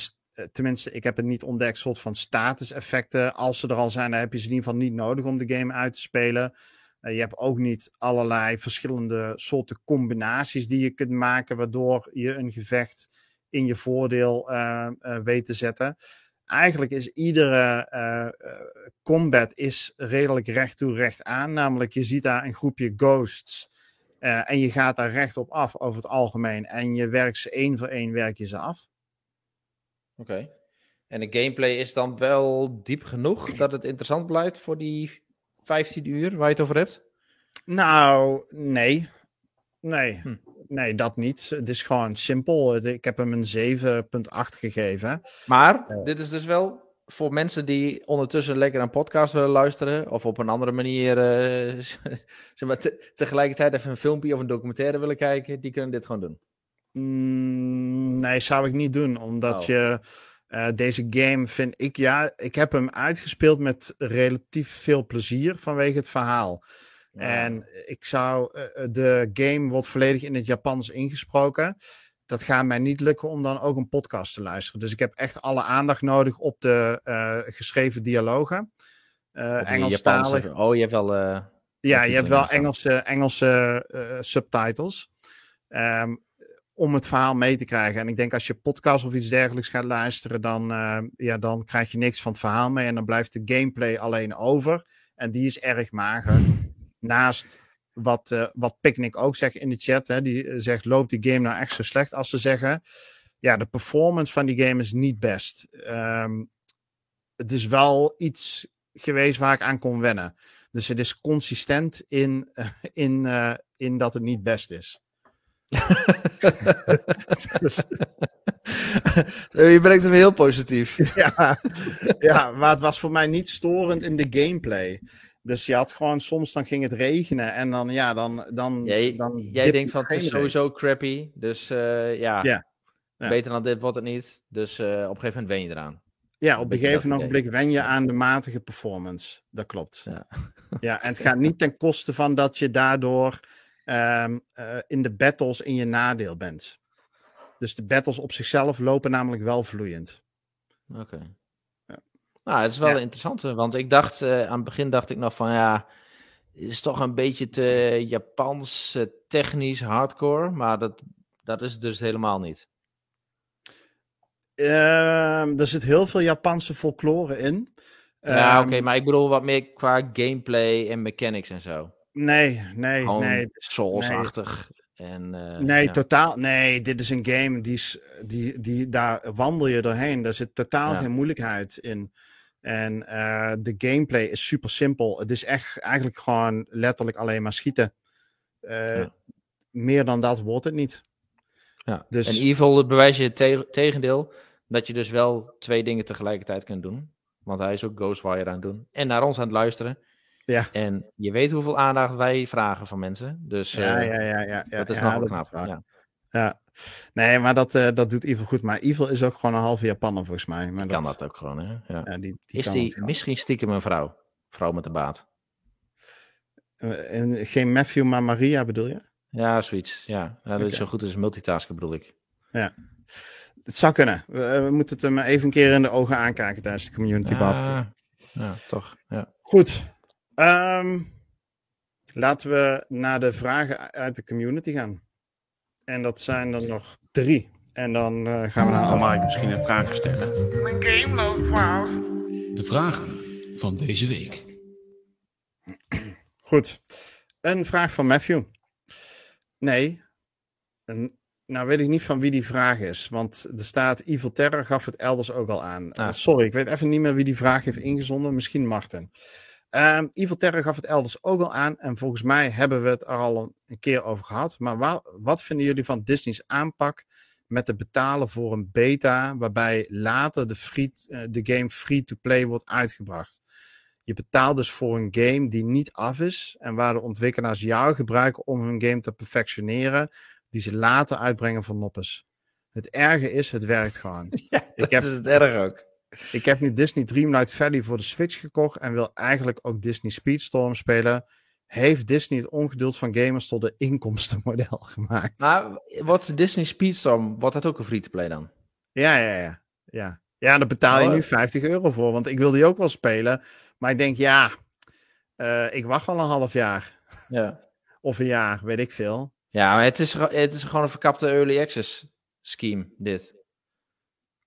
tenminste, ik heb het niet ontdekt, soort van status-effecten. Als ze er al zijn, dan heb je ze in ieder geval niet nodig om de game uit te spelen. Uh, je hebt ook niet allerlei verschillende soorten combinaties die je kunt maken, waardoor je een gevecht in je voordeel uh, uh, weet te zetten. Eigenlijk is iedere uh, combat is redelijk recht toe recht aan. Namelijk je ziet daar een groepje ghosts en je gaat daar recht op af over het algemeen. En je werkt ze één voor één werk je ze af. Oké. Okay. En de gameplay is dan wel diep genoeg dat het interessant blijft voor die 15 uur waar je het over hebt? Nou, nee. Nee. Hm. Nee, dat niet. Het is gewoon simpel. Ik heb hem een 7,8 gegeven. Maar uh, dit is dus wel voor mensen die ondertussen lekker een podcast willen luisteren. Of op een andere manier uh, zeg maar, te, tegelijkertijd even een filmpje of een documentaire willen kijken. Die kunnen dit gewoon doen. Mm, nee, zou ik niet doen. Omdat oh. je. Uh, deze game vind ik, ja, ik heb hem uitgespeeld met relatief veel plezier vanwege het verhaal. En ik zou, de game wordt volledig in het Japans ingesproken dat gaat mij niet lukken om dan ook een podcast te luisteren. Dus ik heb echt alle aandacht nodig op de uh, geschreven dialogen. Uh, Engelstalig. Oh, je hebt wel. Uh, ja, je hebt wel Engelse, Engelse subtitles. Um, om het verhaal mee te krijgen. En ik denk als je podcast of iets dergelijks gaat luisteren, dan, ja, dan krijg je niks van het verhaal mee. En dan blijft de gameplay alleen over. En die is erg mager. Naast wat, uh, wat Picnic ook zegt in de chat. Hè, die eh, zegt, loopt die game nou echt zo slecht als ze zeggen? Ja, de performance van die game is niet best. Um, het is wel iets geweest waar ik aan kon wennen. Dus het is consistent in, uh, in, uh, in dat het niet best is. dus... Je brengt hem heel positief. ja, ja, maar het was voor mij niet storend in de gameplay. Dus je had gewoon, soms dan ging het regenen en dan, ja, dan... dan, jij dan jij denkt van, het is sowieso crappy, dus uh, ja, ja, beter dan dit wordt het niet. Dus uh, op een gegeven moment wen je eraan. Ja, op een gegeven moment wen je aan de matige performance. Dat klopt. Ja. ja, en het gaat niet ten koste van dat je daardoor um, uh, in de battles in je nadeel bent. Dus de battles op zichzelf lopen namelijk wel vloeiend. Oké. Nou, het is wel ja. interessant, want ik dacht, uh, aan het begin dacht ik nog van ja, het is toch een beetje te Japans, uh, technisch, hardcore, maar dat, dat is dus helemaal niet. Uh, er zit heel veel Japanse folklore in. Ja, oké, okay, maar ik bedoel wat meer qua gameplay en mechanics en zo. Nee, nee, Gewoon nee. Souls-achtig. En, uh, nee, ja. totaal. Nee, dit is een game die, die, die daar wandel je doorheen. Daar zit totaal ja. geen moeilijkheid in. En uh, de gameplay is super simpel. Het is echt eigenlijk gewoon letterlijk alleen maar schieten. Uh, ja. Meer dan dat wordt het niet. Ja. Dus... En Evil bewijst je het te tegendeel. Dat je dus wel twee dingen tegelijkertijd kunt doen. Want hij is ook Ghostwire aan het doen. En naar ons aan het luisteren. Ja. En je weet hoeveel aandacht wij vragen van mensen. Dus uh, ja, ja, ja, ja, dat is ja, nog knap. Ja. ja. Nee, maar dat, uh, dat doet Evil goed. Maar Evil is ook gewoon een halve Japaner volgens mij. Maar die dat... kan dat ook gewoon, hè? Ja. ja die, die is die misschien stiekem een vrouw? Vrouw met de baat. Uh, en geen Matthew, maar Maria bedoel je? Ja, zoiets. Ja, ja dat okay. is zo goed als multitasken bedoel ik. Ja. Het zou kunnen. We, we, moeten het hem even een keer in de ogen aankijken tijdens de community ja, ja, toch. Ja. Goed. Um, laten we naar de vragen uit de community gaan. En dat zijn er nog drie. En dan uh, gaan we naar. Ik misschien een vraag stellen. Mijn game loopt vast. De vragen van deze week. Goed. Een vraag van Matthew. Nee. Een, nou weet ik niet van wie die vraag is. Want er staat Evil Terror gaf het elders ook al aan. Ah. Uh, sorry, ik weet even niet meer wie die vraag heeft ingezonden. Misschien Martin. Um, Evil Terror gaf het elders ook al aan. En volgens mij hebben we het er al een, keer over gehad. Maar wa wat vinden jullie van Disney's aanpak met het betalen voor een beta, waarbij later de, free, uh, de game free-to-play wordt uitgebracht? Je betaalt dus voor een game die niet af is en waar de ontwikkelaars jou gebruiken om hun game te perfectioneren, die ze later uitbrengen voor noppes. Het erge is, het werkt gewoon. Ja, dat ik heb, is het erg ook. Ik heb nu Disney Dreamlight Valley voor de Switch gekocht en wil eigenlijk ook Disney Speedstorm spelen. Heeft Disney het ongeduld van gamers tot een inkomstenmodel gemaakt? Maar wordt Disney Speedstorm, wordt dat ook een free-to-play dan? Ja, ja, ja. Ja, ja daar betaal je oh. nu 50 euro voor, want ik wil die ook wel spelen. Maar ik denk, ja, uh, ik wacht wel een half jaar. Ja. of een jaar, weet ik veel. Ja, maar het is, het is gewoon een verkapte early access scheme, dit.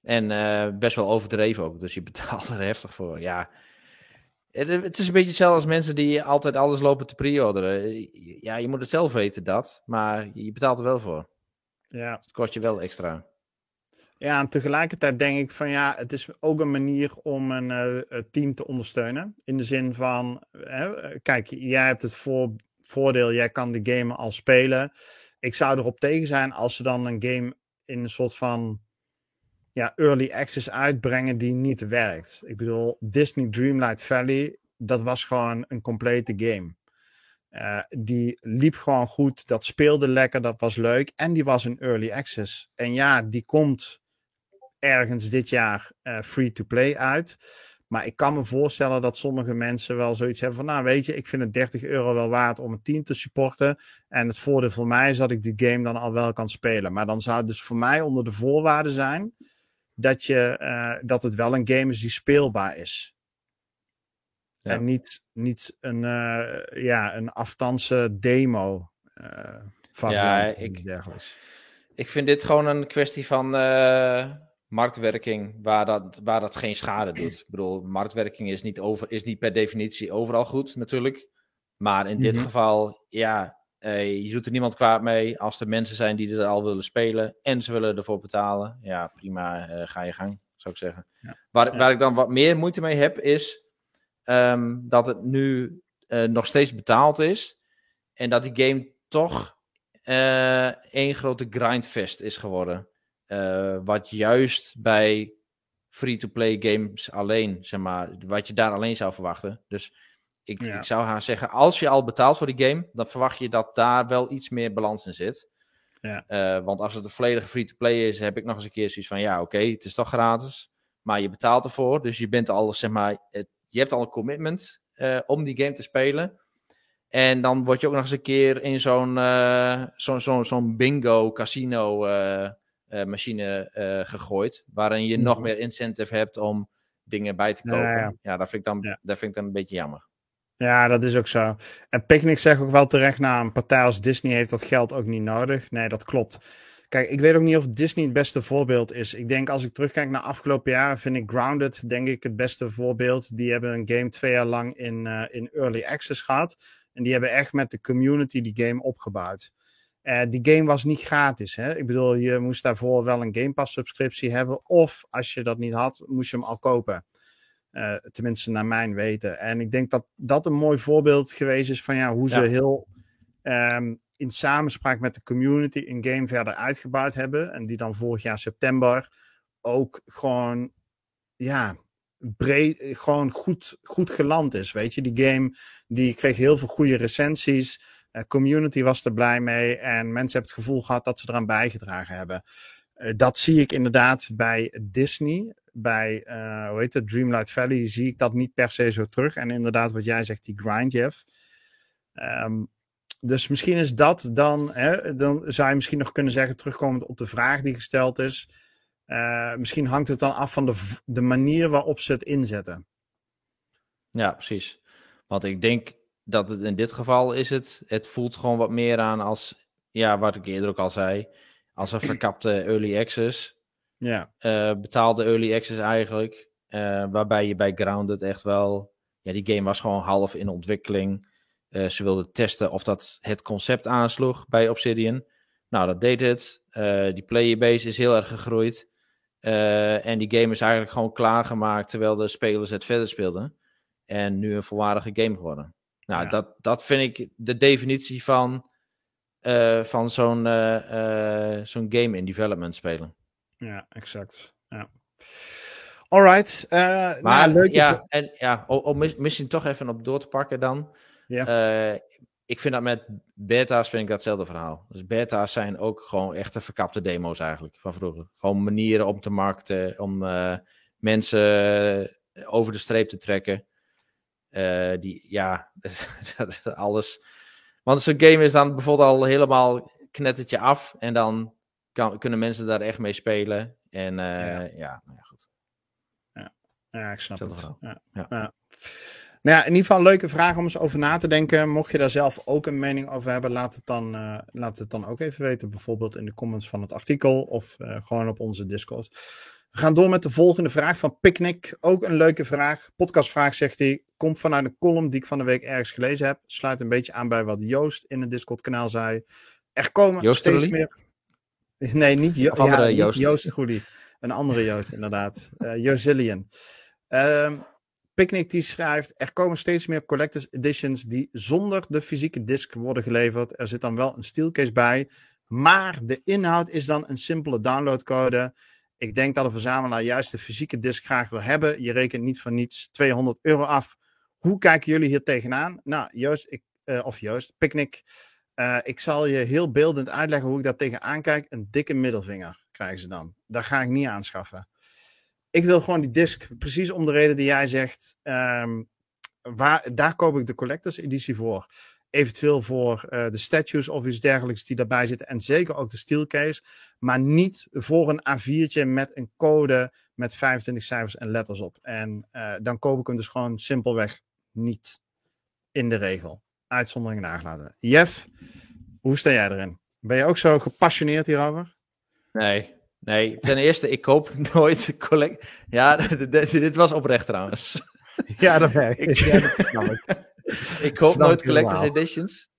En uh, best wel overdreven ook. Dus je betaalt er heftig voor. Ja. Het, het, is een beetje hetzelfde als mensen die altijd alles lopen te pre-orderen. Ja, je moet het zelf weten dat. Maar je betaalt er wel voor. Ja. het kost je wel extra. Ja, en tegelijkertijd denk ik van ja, het is ook een manier om een uh, team te ondersteunen. In de zin van, hè, kijk, jij hebt het voor, voordeel, jij kan de game al spelen. Ik zou erop tegen zijn als ze dan een game in een soort van ja, early access uitbrengen die niet werkt. Ik bedoel, Disney Dreamlight Valley, dat was gewoon een complete game. Uh, die liep gewoon goed, dat speelde lekker, dat was leuk. En die was een early access. En ja, die komt ergens dit jaar uh, free to play uit. Maar ik kan me voorstellen dat sommige mensen wel zoiets hebben van, nou weet je, ik vind het 30 euro wel waard om een team te supporten. En het voordeel voor mij is dat ik die game dan al wel kan spelen. Maar dan zou het dus voor mij onder de voorwaarden zijn dat, je, uh, dat het wel een game is die speelbaar is. Ja. En niet, niet een, uh, ja, een afstandse demo. Uh, van ja, ik, dergelijks. ik vind dit gewoon een kwestie van marktwerking waar dat, waar dat geen schade doet. Ik bedoel, marktwerking is niet, over, is niet per definitie overal goed natuurlijk. Maar in dit mhm. geval, ja, je doet er niemand kwaad mee. Als er mensen zijn die er al willen spelen en ze willen ervoor betalen, ja, prima, uh, ga je gang, zou ik zeggen. Ja. Waar, waar ik dan wat meer moeite mee heb, is um, dat het nu uh, nog steeds betaald is. En dat die game toch één grote grindfest is geworden. Uh, wat juist bij free-to-play games alleen, zeg maar, wat je daar alleen zou verwachten. Dus ik, ik zou haar zeggen, als je al betaalt voor die game, dan verwacht je dat daar wel iets meer balans in zit. Ja. Uh, want als het een volledige free-to-play is, heb ik nog eens een keer zoiets van, ja, oké, okay, het is toch gratis, maar je betaalt ervoor, dus je bent al, zeg maar, het, je hebt al een commitment uh, om die game te spelen. En dan word je ook nog eens een keer in zo'n uh, zo'n bingo casino machine gegooid. Waarin je nog mhm. meer incentive hebt om dingen bij te kopen. Ja, ja. dat, vind ik dan, dat vind ik dan een beetje jammer. Ja, dat is ook zo. En Picnic zegt ook wel terecht, nou, een partij als Disney heeft dat geld ook niet nodig. Nee, dat klopt. Kijk, ik weet ook niet of Disney het beste voorbeeld is. Ik denk als ik terugkijk naar afgelopen jaren, vind ik Grounded, denk ik, het beste voorbeeld. Die hebben een game twee jaar lang in, uh, in early access gehad. En die hebben echt met de community die game opgebouwd. Uh, die game was niet gratis. Hè? Ik bedoel, je moest daarvoor wel een Game Pass subscriptie hebben. Of als je dat niet had, moest je hem al kopen. Uh, tenminste, naar mijn weten. En ik denk dat dat een mooi voorbeeld geweest is van ja, hoe ze heel um, in samenspraak met de community een game verder uitgebouwd hebben. En die dan vorig jaar september ook gewoon, ja, breed, gewoon goed, goed geland is. Weet je, die game die kreeg heel veel goede recensies. Uh, community was er blij mee en mensen hebben het gevoel gehad dat ze eraan bijgedragen hebben. Uh, dat zie ik inderdaad bij Disney. Bij, uh, hoe heet het, Dreamlight Valley zie ik dat niet per se zo terug. En inderdaad, wat jij zegt, die grind, Jeff. Um, dus misschien is dat dan, hè, dan zou je misschien nog kunnen zeggen, terugkomend op de vraag die gesteld is. misschien hangt het dan af van de, de manier waarop ze het inzetten. Ja, precies. Want ik denk dat het in dit geval is het, het voelt gewoon wat meer aan als, ja, wat ik eerder ook al zei, als een verkapte early access. Ja. Uh, betaalde early access eigenlijk. Uh, waarbij je bij Grounded echt wel, ja, die game was gewoon half in ontwikkeling. Uh, ze wilden testen of dat het concept aansloeg bij Obsidian. Nou, dat deed het. die playerbase is heel erg gegroeid. en die game is eigenlijk gewoon klaargemaakt terwijl de spelers het verder speelden. En nu een volwaardige game geworden. Nou, dat, dat vind ik de definitie van, van zo'n zo'n game in development spelen. Ja, exact. Ja. Alright. maar nou, leuk ja, en ja, om, misschien toch even op door te pakken dan. Ja. ik vind dat met beta's vind ik datzelfde verhaal. Dus beta's zijn ook gewoon echte verkapte demo's eigenlijk van vroeger. Gewoon manieren om te markten, om mensen over de streep te trekken. Die, ja, alles. Want zo'n game is dan bijvoorbeeld al helemaal knettertje af. En dan kan, kunnen mensen daar echt mee spelen. En uh, ja. ja, nou ja, goed. Ja, ja ik snap het. Ja. Ja. ja. Nou ja, in ieder geval een leuke vraag om eens over na te denken. Mocht je daar zelf ook een mening over hebben, laat het dan, uh, laat het dan ook even weten. Bijvoorbeeld in de comments van het artikel of uh, gewoon op onze Discord. We gaan door met de volgende vraag van Picnic. Ook een leuke vraag. Podcastvraag zegt hij. Komt vanuit een column die ik van de week ergens gelezen heb. Sluit een beetje aan bij wat Joost in het Discord kanaal zei. Er komen Joost steeds meer... Nee, niet, jo andere ja, Joost. Joost. Een andere Joost, inderdaad. Uh, Jozillian. Uh, Picnic die schrijft, er komen steeds meer collectors editions die zonder de fysieke disc worden geleverd. Er zit dan wel een steelcase bij, maar de inhoud is dan een simpele downloadcode. Ik denk dat een verzamelaar juist de fysieke disc graag wil hebben. Je rekent niet van niets 200 euro af. Hoe kijken jullie hier tegenaan? Nou, Joost, ik, uh, of Joost, Picnic. Uh, ik zal je heel beeldend uitleggen hoe ik daar tegenaan kijk. Een dikke middelvinger krijgen ze dan. Daar ga ik niet aanschaffen. ik wil gewoon die disc, precies om de reden die jij zegt. ehm, waar, daar koop ik de collectors editie voor. Eventueel voor eh, de statues of iets dergelijks die daarbij zitten. En zeker ook de steelcase. Maar niet voor een A4'tje met een code met 25 cijfers en letters op. En eh, dan koop ik hem dus gewoon simpelweg niet in de regel. Uitzondering nagelaten. Jeff, hoe sta jij erin? Ben je ook zo gepassioneerd hierover? Nee, nee. Ten eerste, ik koop nooit collect. Ja, dit was oprecht trouwens. Ja, dat werkt. Ik- Ja, dat ik. Koop nooit collectors editions.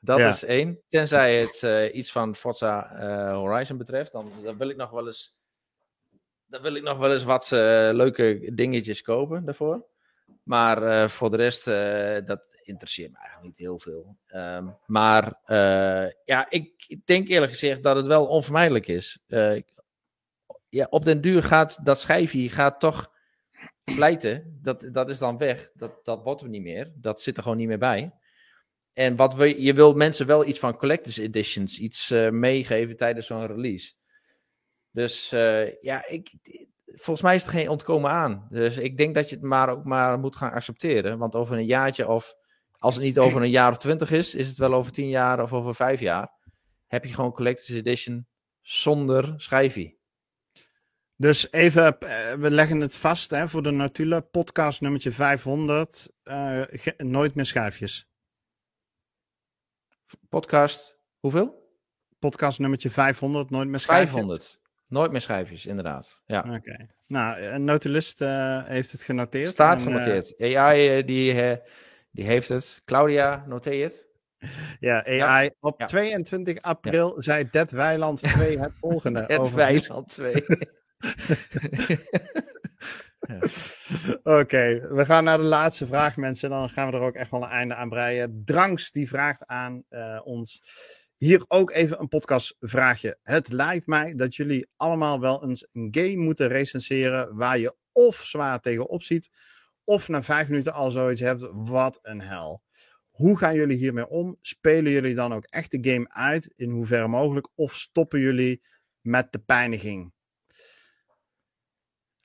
Dat Ja. is één. Tenzij het eh, iets van Forza eh, Horizon betreft, dan, dan wil ik nog wel eens. Dan wil ik nog wel eens wat eh, leuke dingetjes kopen daarvoor. Maar voor de rest, dat interesseert me eigenlijk niet heel veel. Ehm, maar eh, ja, ik denk eerlijk gezegd dat het wel onvermijdelijk is. Eh, ja, op den duur gaat dat schijfje gaat toch pleiten. Dat, dat is dan weg. Dat, dat wordt er niet meer. Dat zit er gewoon niet meer bij. En wat we, je wil mensen wel iets van collectors editions, iets eh, meegeven tijdens zo'n release. Dus ja, ik, volgens mij is er geen ontkomen aan. Dus ik denk dat je het maar ook maar moet gaan accepteren. Want over een jaartje of als het niet over een jaar of twintig is, is het wel over tien jaar of over vijf jaar. Heb je gewoon collectors edition zonder schijfje. Dus even, eh, we leggen het vast hè, voor de Natula podcast nummertje 500. eh, nooit meer schijfjes. Podcast, hoeveel? Podcast nummertje 500, nooit meer schijfjes. 500. Nooit meer schijfjes, inderdaad. Ja. Oké. Nou, een notulist eh, heeft het genoteerd. Staat En, genoteerd. AI die, die heeft het. Claudia, noteer het. ja, AI. Op Ja. 22 april zei Det Weiland 2 het volgende. Het over Wijsland 2. Oké, we gaan naar de laatste vraag, mensen. Dan gaan we er ook echt wel een einde aan breien. Dranks die vraagt aan eh, ons hier ook even een podcastvraagje. Het lijkt mij dat jullie allemaal wel eens een game moeten recenseren waar je of zwaar tegenop ziet, of na vijf minuten al zoiets hebt. Wat een hel. Hoe gaan jullie hiermee om? Spelen jullie dan ook echt de game uit, in hoeverre mogelijk, of stoppen jullie met de pijniging?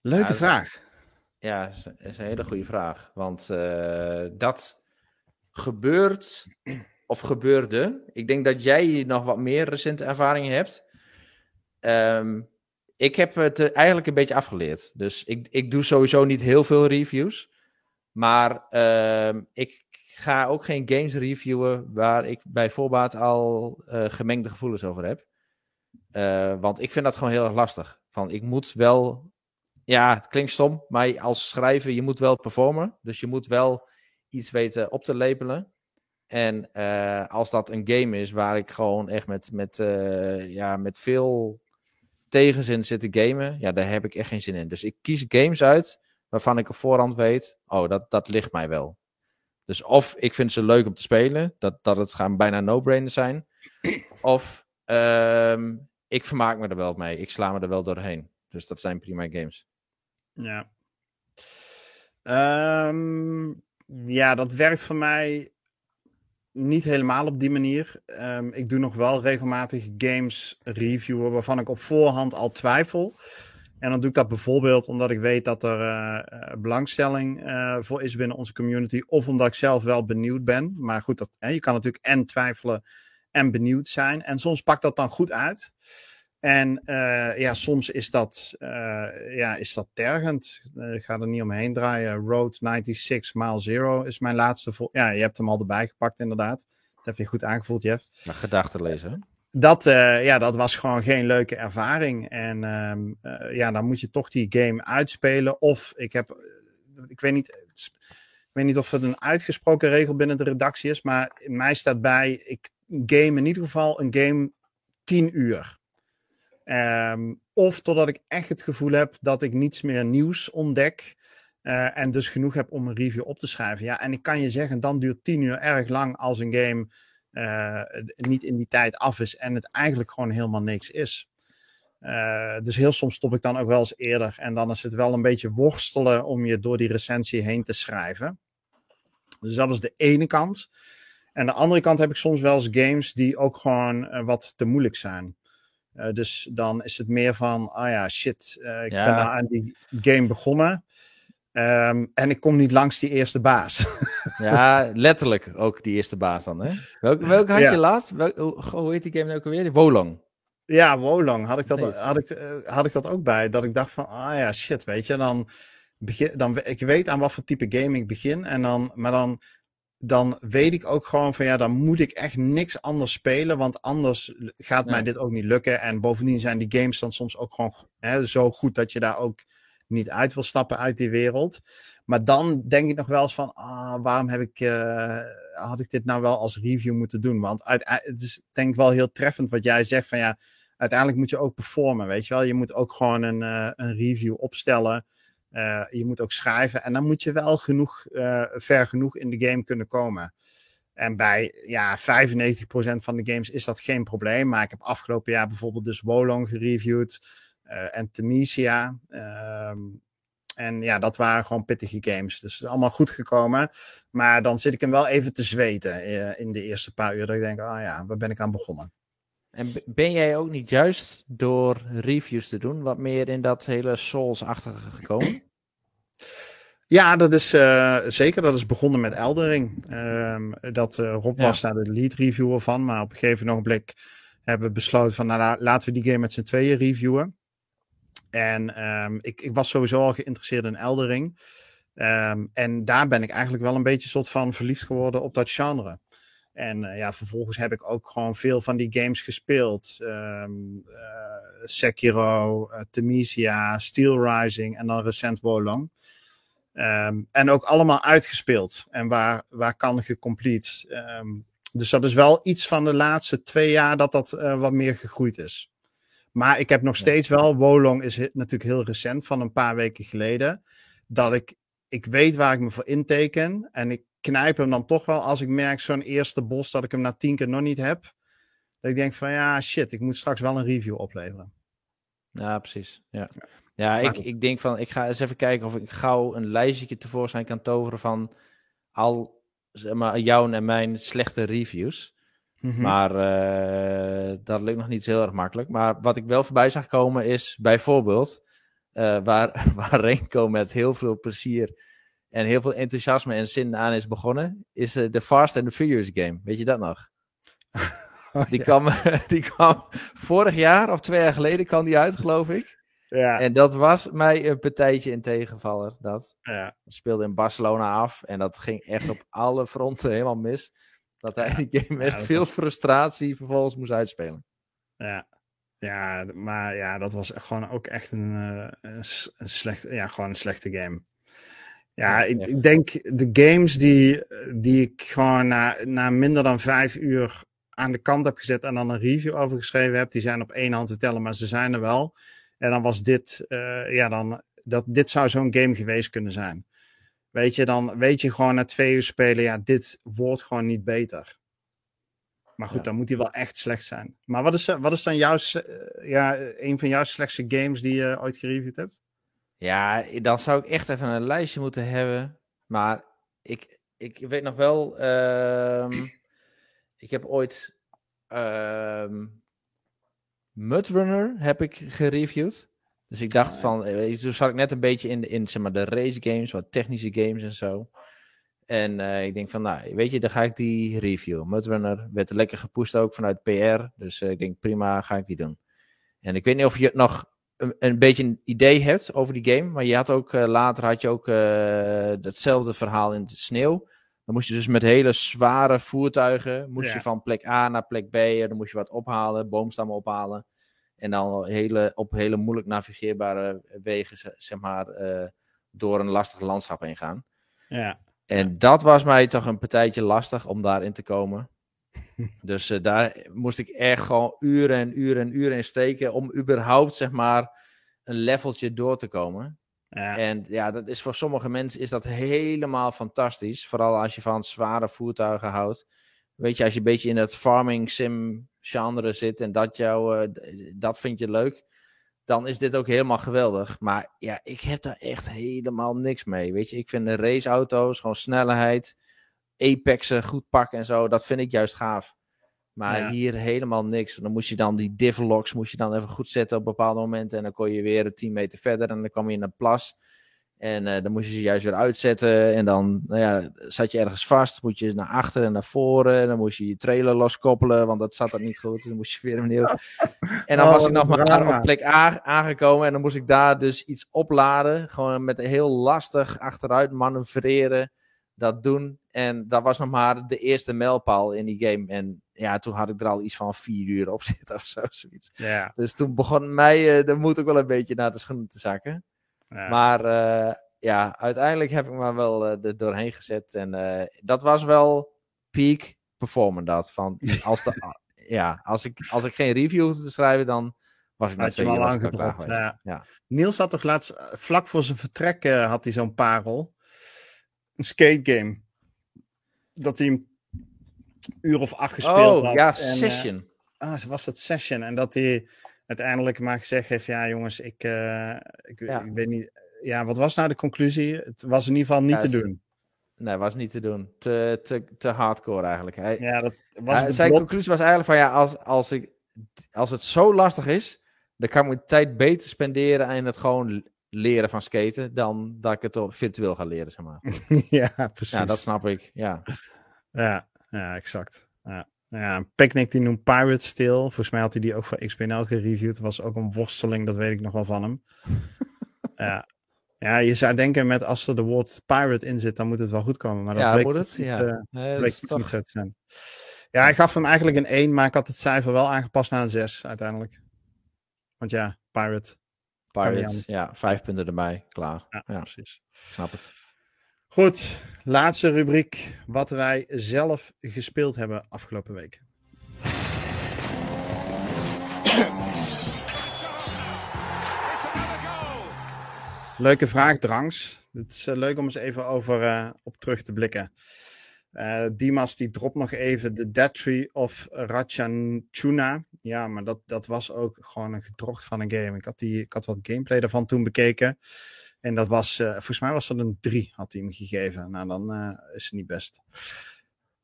Leuke Ja, vraag. Ja, dat is, een hele goede vraag. Want eh, dat gebeurt, of gebeurde. Ik denk dat jij hier nog wat meer recente ervaringen hebt. Ehm, ik heb het eigenlijk een beetje afgeleerd. Dus ik, ik doe sowieso niet heel veel reviews. Maar ehm, ik ga ook geen games reviewen waar ik bij voorbaat al eh, gemengde gevoelens over heb. Eh, want ik vind dat gewoon heel erg lastig. Van, ik moet wel ja, het klinkt stom, maar als schrijver, je moet wel performen. Dus je moet wel iets weten op te lepelen. En eh, als dat een game is waar ik gewoon echt met, met, ja, met veel tegenzin zit te gamen, ja, daar heb ik echt geen zin in. Dus ik kies games uit waarvan ik op voorhand weet, oh, dat, dat ligt mij wel. Dus of ik vind ze leuk om te spelen, dat, dat het gaan bijna no-brainers zijn. Of ehm, ik vermaak me er wel mee, ik sla me er wel doorheen. Dus dat zijn prima games. Ja. Ehm, ja, dat werkt voor mij niet helemaal op die manier. Ehm, ik doe nog wel regelmatig games reviewen waarvan ik op voorhand al twijfel. En dan doe ik dat bijvoorbeeld omdat ik weet dat er eh, eh, belangstelling eh, voor is binnen onze community. Of omdat ik zelf wel benieuwd ben. Maar goed, dat, hè, je kan natuurlijk en twijfelen en benieuwd zijn. En soms pakt dat dan goed uit. En ja, soms is dat, ja, is dat tergend. Ik ga er niet omheen draaien. Road 96 Mile Zero is mijn laatste. Ja, je hebt hem al erbij gepakt, inderdaad. Dat heb je goed aangevoeld, Jeff. Maar gedachten lezen. Dat, eh, ja, dat was gewoon geen leuke ervaring. En ehm, eh, ja, dan moet je toch die game uitspelen. Of ik heb, eh, ik weet niet, ik weet niet of het een uitgesproken regel binnen de redactie is. Maar mij staat bij, ik game in ieder geval een game 10 uur. Ehm, of totdat ik echt het gevoel heb dat ik niets meer nieuws ontdek. en dus genoeg heb om een review op te schrijven. Ja, en ik kan je zeggen, dan duurt 10 uur erg lang als een game eh, niet in die tijd af is en het eigenlijk gewoon helemaal niks is. Eh, dus heel soms stop ik dan ook wel eens eerder. En dan is het wel een beetje worstelen om je door die recensie heen te schrijven. Dus dat is de ene kant. En de andere kant heb ik soms wel eens games die ook gewoon eh, wat te moeilijk zijn. dus dan is het meer van, ah ja, shit, ik ben nou aan die game begonnen. Ehm, en ik kom niet langs die eerste baas. ja, letterlijk ook die eerste baas dan, hè? Welke, welke had je laatst? hoe, heet die game nou ook alweer? Wolong. Ja, Wolong had ik, dat, had, ik, eh, had ik dat ook bij. Dat ik dacht van, ah ja, shit, weet je. Dan begin, dan, ik weet aan wat voor type game ik begin. En dan, maar dan, dan weet ik ook gewoon van, ja, dan moet ik echt niks anders spelen. Want anders gaat mij dit ook niet lukken. En bovendien zijn die games dan soms ook gewoon hè, zo goed dat je daar ook niet uit wil stappen uit die wereld. Maar dan denk ik nog wel eens van, ah, waarom heb ik, uh, had ik dit nou wel als review moeten doen? Want het is denk ik wel heel treffend wat jij zegt van ja, uiteindelijk moet je ook performen, weet je wel. Je moet ook gewoon een, uh, een review opstellen. Uh, je moet ook schrijven en dan moet je wel genoeg, ver genoeg in de game kunnen komen. En bij ja, 95% van de games is dat geen probleem. Maar ik heb afgelopen jaar bijvoorbeeld dus Wolong gereviewd. Uh, en Tunisia. Ehm, en ja, dat waren gewoon pittige games. Dus allemaal goed gekomen. Maar dan zit ik hem wel even te zweten uh, in de eerste paar uur. Dat ik denk, ah oh ja, waar ben ik aan begonnen? En ben jij ook niet juist door reviews te doen wat meer in dat hele Souls-achtige gekomen? Ja, dat is uh, zeker. Dat is begonnen met Eldering. Um, dat uh, Rob ja. was daar de lead reviewer van. Maar op een gegeven ogenblik hebben we besloten van nou, laten we die game met z'n tweeën reviewen. En um, ik, ik was sowieso al geïnteresseerd in Eldering. Um, en daar ben ik eigenlijk wel een beetje soort van verliefd geworden op dat genre. En uh, ja, vervolgens heb ik ook gewoon veel van die games gespeeld. Um, uh, Sekiro, uh, Temisia, Steel Rising en dan recent Wolong. En ook allemaal uitgespeeld. En waar, waar kan gecomplete. Um, dus dat is wel iets van de laatste twee jaar dat dat wat meer gegroeid is. Maar ik heb nog steeds wel, Wolong is natuurlijk heel recent, van een paar weken geleden, dat ik, ik weet waar ik me voor inteken. En ik knijp hem dan toch wel als ik merk zo'n eerste bos dat ik hem na tien keer nog niet heb. Dat ik denk van ja, shit, ik moet straks wel een review opleveren. Ja, precies. Ja, ja ik, ik denk van, ik ga eens even kijken of ik gauw een lijstje tevoorschijn kan toveren van al zeg maar, jouw en mijn slechte reviews. Mhm. Maar uh, dat lukt nog niet zo heel erg makkelijk. Maar wat ik wel voorbij zag komen is bijvoorbeeld uh, waar, waar Renko met heel veel plezier en heel veel enthousiasme en zin aan is begonnen, is uh, de Fast and the Furious game. Weet je dat nog? Oh, die, kwam, die kwam vorig jaar of twee jaar geleden kwam die uit, geloof ik. Ja. En dat was mij een partijtje in tegenvaller. Dat ja. speelde in Barcelona af en dat ging echt op alle fronten helemaal mis. Dat hij die game met veel frustratie vervolgens moest uitspelen. Ja. Ja, maar ja, dat was gewoon ook echt een, uh, een, een slechte, ja, gewoon een slechte game. Ja, ik, ik, denk de games die, die ik gewoon na, na minder dan vijf uur aan de kant heb gezet en dan een review over geschreven heb, die zijn op één hand te tellen, maar ze zijn er wel. En dan was dit, uh, ja, dan, dat, dit zou zo'n game geweest kunnen zijn. Weet je, dan weet je gewoon na twee uur spelen, ja, dit wordt gewoon niet beter. Maar goed, dan moet hij wel echt slecht zijn. Maar wat is, wat is dan jouw, eh, ja, een van jouw slechtste games die je ooit gereviewd hebt? Ja, dan zou ik echt even een lijstje moeten hebben. Maar ik, ik weet nog wel, um, ik heb ooit um, Mudrunner heb ik gereviewd. Dus ik dacht van, eh, toen zat ik net een beetje in, in zeg maar, de race games, wat technische games en zo. En uh, ik denk van, nou, weet je, dan ga ik die review. Mudrunner werd lekker gepusht ook vanuit PR. Dus uh, ik denk, prima, ga ik die doen. En ik weet niet of je nog een, een beetje een idee hebt over die game. Maar je had ook, uh, later had je ook hetzelfde verhaal in de sneeuw. Dan moest je dus met hele zware voertuigen, moest je van plek A naar plek B, dan moest je wat ophalen, boomstammen ophalen. En dan hele, op hele moeilijk navigeerbare wegen, zeg maar, uh, door een lastig landschap heen gaan. Ja. En dat was mij toch een partijtje lastig om daarin te komen. dus uh, daar moest ik echt gewoon uren en uren en uren in steken om überhaupt, zeg maar, een leveltje door te komen. Ja. En ja, dat is voor sommige mensen is dat helemaal fantastisch. Vooral als je van zware voertuigen houdt. Weet je, als je een beetje in het farming sim genre zit en dat, jou, uh, dat vind je leuk, dan is dit ook helemaal geweldig. Maar ja, ik heb daar echt helemaal niks mee. Weet je, ik vind de raceauto's, gewoon snelheid, apexen goed pakken en zo, dat vind ik juist gaaf. Maar Ja. hier helemaal niks. Dan moest je dan die divlogs moest je dan even goed zetten op bepaalde momenten. En dan kon je weer 10 meter verder en dan kwam je in een plas. En eh, dan moest je ze juist weer uitzetten. En dan nou ja, zat je ergens vast. Moet je naar achter en naar voren. En dan moest je je trailer loskoppelen, want dat zat er niet goed. Dan moest je weer opnieuw. En dan Oh, was ik wat nog maar op plek A aangekomen. En dan moest ik daar dus iets opladen. Gewoon met heel lastig achteruit manoeuvreren. Dat doen. En dat was nog maar de eerste mijlpaal in die game. En ja, toen had ik er al iets van vier uur op zitten of zo. Zoiets. Ja. Dus toen begon mij eh de moed ook wel een beetje naar de schoenen te zakken. Ja. Maar eh, ja, uiteindelijk heb ik me wel eh, er doorheen gezet. En eh, dat was wel peak performance dat. Van als, de, ja, als, ik, als ik geen review hoefde te schrijven, dan was ik na Had je twee hem uur al was ik al klaar geweest. ja. Ja. Niels had toch laatst, vlak voor zijn vertrek, had hij zo'n parel. Een skate game. Dat hij een uur of acht gespeeld Oh, had. ja, En, Session. ah, was dat session. En dat hij uiteindelijk maar gezegd heeft: Ja, jongens, ik, eh, ik, Ja. ik weet niet. Ja, wat was nou de conclusie? Het was in ieder geval niet Ja, te doen. Nee, was niet te doen. Te, te, te hardcore eigenlijk. Hij, Ja, dat was hij- zijn blok- conclusie was eigenlijk van ja, als, als, ik, als het zo lastig is, dan kan ik mijn tijd beter spenderen aan het gewoon leren van skaten, dan dat ik het virtueel ga leren, zeg maar. ja, precies. Ja, dat snap ik. Ja. Ja, ja exact. Ja. Ja, een Picnic die noemt Pirate Steel. Volgens mij had hij die ook voor XPNL gereviewd. was ook een worsteling, dat weet ik nog wel van hem. ja. ja, je zou denken met als er de woord pirate in zit, dan moet het wel goed komen. Maar dat ja, bleek moet het? niet, Ja. eh, Nee, dat niet zo te zijn. Ja, ik gaf hem eigenlijk een 1, maar ik had het cijfer wel aangepast naar een 6 uiteindelijk. Want ja, pirate. anders. ja, vijf punten erbij, klaar. Ja, Ja, precies. snap het. Goed, laatste rubriek. Wat wij zelf gespeeld hebben afgelopen week. Leuke vraag, Drangs. Het is eh, leuk om eens even over eh, op terug te blikken. Eh, Dimas die dropt nog even de Dead Tree of Ratchanchuna. Ja, maar dat, dat was ook gewoon een gedrocht van een game. Ik had, die, ik had wat gameplay daarvan toen bekeken. En dat was, eh, volgens mij was dat een 3, had hij hem gegeven. Nou, dan eh, is het niet best.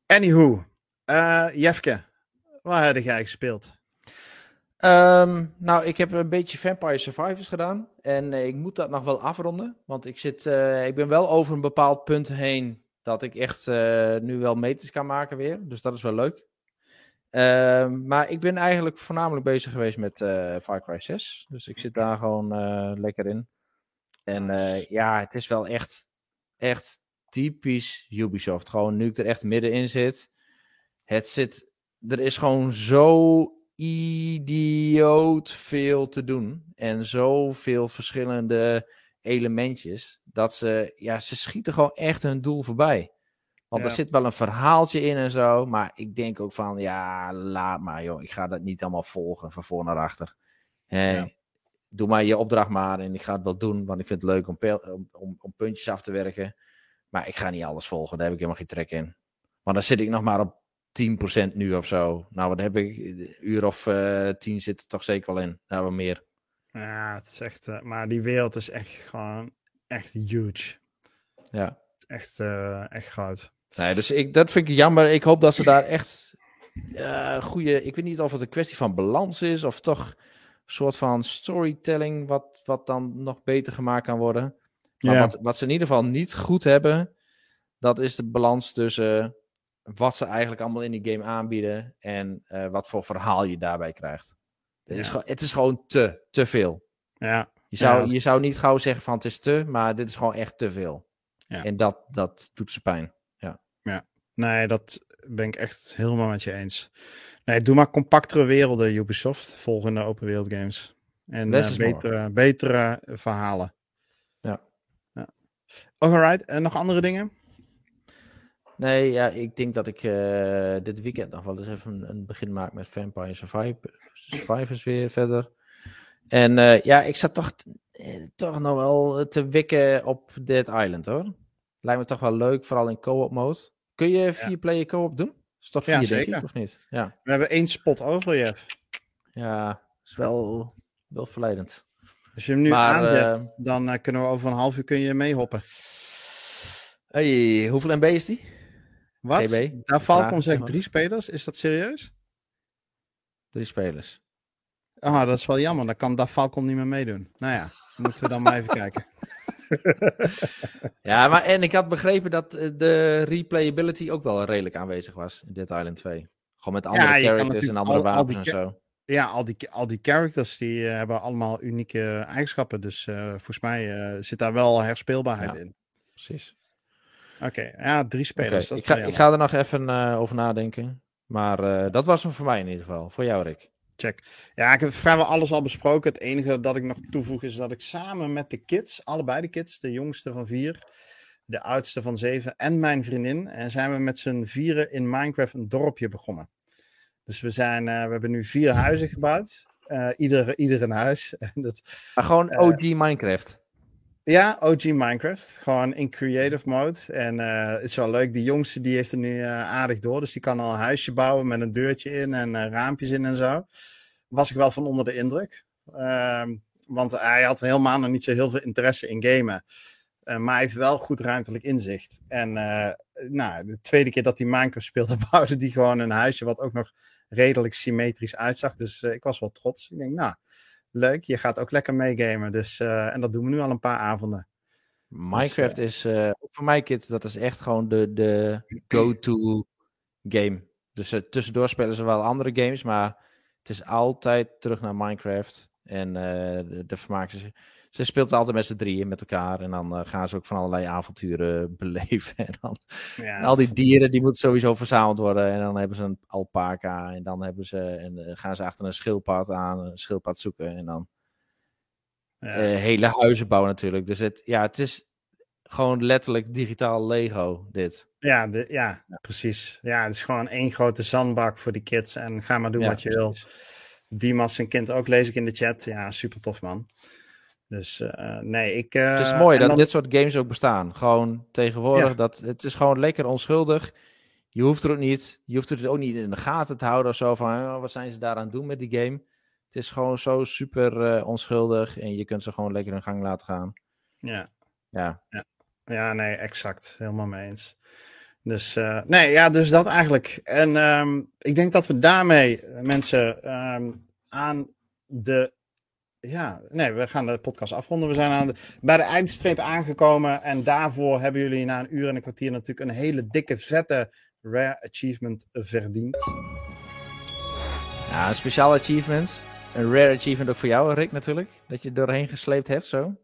Anywho, eh Jefke, waar heb jij gespeeld? Ehm, nou, ik heb een beetje Vampire Survivors gedaan. En ik moet dat nog wel afronden. Want ik, zit, ik ben wel over een bepaald punt heen. Dat ik echt nu wel meters kan maken weer. Dus dat is wel leuk. Ehm, maar ik ben eigenlijk voornamelijk bezig geweest met Far Cry 6. Dus ik zit daar gewoon lekker in. En eh, ja, het is wel echt, echt typisch Ubisoft. Gewoon nu ik er echt middenin zit. Het zit, er is gewoon zo idioot veel te doen. En zoveel verschillende elementjes. Dat ze, ja, ze schieten gewoon echt hun doel voorbij. Want Ja. er zit wel een verhaaltje in en zo. Maar ik denk ook van, ja, laat maar joh. Ik ga dat niet allemaal volgen van voor naar achter. Ja. Doe maar je opdracht maar en ik ga het wel doen. Want ik vind het leuk om, om, om, puntjes af te werken. Maar ik ga niet alles volgen. Daar heb ik helemaal geen trek in. Want dan zit ik nog maar op 10% nu of zo. Nou, wat heb ik? Een uur of eh 10 zit er toch zeker wel in. Nou, wat meer. Ja, het is echt, eh, maar die wereld is echt gewoon, echt huge. Ja. Echt, eh, echt groot. Nee, dus ik, dat vind ik jammer. Ik hoop dat ze daar echt goede. Ik weet niet of het een kwestie van balans is. Of toch soort van storytelling. Wat, wat dan nog beter gemaakt kan worden. Maar Ja. wat, wat ze in ieder geval niet goed hebben. Dat is de balans tussen wat ze eigenlijk allemaal in die game aanbieden. En eh, wat voor verhaal je daarbij krijgt. Het, is, Ja. gewoon- het is gewoon te, te veel. Ja, Je zou, Ja. je zou niet gauw zeggen van het is te, maar dit is gewoon echt te veel. Ja. En dat, dat doet ze pijn. nee, dat ben ik echt helemaal met je eens. Nee, doe maar compactere werelden, Ubisoft, volgende open wereld games. En eh, betere, betere verhalen. Ja. ja. Alright, en nog andere dingen? Nee, ja, ik denk dat ik eh, dit weekend nog wel eens even een, een begin maak met Vampire Surviv- Survivors weer verder. En eh, ja, ik zat toch, eh, toch nog wel te wikken op Dead Island hoor. Lijkt me toch wel leuk, vooral in co-op mode. Kun je vier player co-op doen? Is toch vier, Ja, zeker. ik, of niet? Ja, We hebben één spot over, Jeff. ja is wel, wel verleidend. Als je hem nu Maar, aanzet, dan eh, kunnen we over een half uur kun je meehoppen. Hey, hoeveel MB is die? Wat? GB? Daar Falcon zegt drie spelers. Is dat serieus? Drie spelers. Ah, dat is wel jammer. Dan kan daar Falcon niet meer meedoen. Nou ja, moeten we dan maar even kijken. ja, maar en ik had begrepen dat eh, de replayability ook wel redelijk aanwezig was in Dead Island 2. Gewoon met andere ja, characters en andere wapens en zo. Ja, al die, al die characters die uh, hebben allemaal unieke eigenschappen. Dus uh, volgens mij uh, zit daar wel herspeelbaarheid ja, in. Precies. Oké, ja, drie spelers. Okay, ik, ga, ik ga er nog even over nadenken. Maar dat was hem voor mij in ieder geval. Voor jou, Rick. Check. Ja, ik heb vrijwel alles al besproken. Het enige dat ik nog toevoeg is dat ik samen met de kids, allebei de kids, de jongste van vier, de oudste van zeven en mijn vriendin, en zijn we met z'n vieren in Minecraft een dorpje begonnen. Dus we, zijn, uh, we hebben nu vier huizen gebouwd. Uh, ieder, ieder een huis. dat, maar gewoon OG uh, Minecraft? Ja, OG Minecraft. Gewoon in creative mode. En het is wel leuk. Die jongste die heeft er nu aardig door. Dus die kan al een huisje bouwen met een deurtje in en raampjes in en zo. Was ik wel van onder de indruk. Ehm, want hij had helemaal nog niet zo heel veel interesse in gamen. maar hij heeft wel goed ruimtelijk inzicht. En nou, de tweede keer dat hij Minecraft speelde, bouwde hij gewoon een huisje wat ook nog redelijk symmetrisch uitzag. Dus ik was wel trots. Ik denk, nou, leuk, je gaat ook lekker meegamen. Dus, uh, en dat doen we nu al een paar avonden. Minecraft dus, uh, is, uh, voor mij kids, dat is echt gewoon de, de go-to game. Dus tussendoor spelen ze wel andere games, maar het is altijd terug naar Minecraft. En de, de vermaken ze ze speelt altijd met z'n drieën met elkaar. En dan uh, gaan ze ook van allerlei avonturen beleven. En, dan, ja, en al die dieren die moeten sowieso verzameld worden. En dan hebben ze een alpaca. En dan hebben ze, en, uh, gaan ze achter een schildpad aan. Een schildpad zoeken. En dan ja. uh, hele huizen bouwen natuurlijk. Dus het, ja, het is gewoon letterlijk digitaal Lego dit. Ja, de, ja, ja, precies. Ja, het is gewoon één grote zandbak voor die kids. En ga maar doen wat je precies. wil. Dimas zijn kind ook, lees ik in de chat. Ja, super tof man. Dus uh, nee, ik. Uh, het is mooi dat dan... dit soort games ook bestaan. Gewoon tegenwoordig. Ja. Dat, het is gewoon lekker onschuldig. Je hoeft er ook niet. Je hoeft het ook niet in de gaten te houden of zo. Van oh, wat zijn ze daar aan het doen met die game. Het is gewoon zo super uh, onschuldig. En je kunt ze gewoon lekker hun gang laten gaan. Ja. Ja. Ja, ja nee, exact. Helemaal mee eens. Dus nee, ja, dus dat eigenlijk. En um, ik denk dat we daarmee mensen um, aan de ja, nee, we gaan de podcast afronden. We zijn aan de, bij de eindstreep aangekomen. En daarvoor hebben jullie na een uur en een kwartier natuurlijk een hele dikke, vette Rare Achievement verdiend. Ja, een speciaal achievement. Een Rare Achievement ook voor jou, Rick, natuurlijk. Dat je doorheen gesleept hebt zo.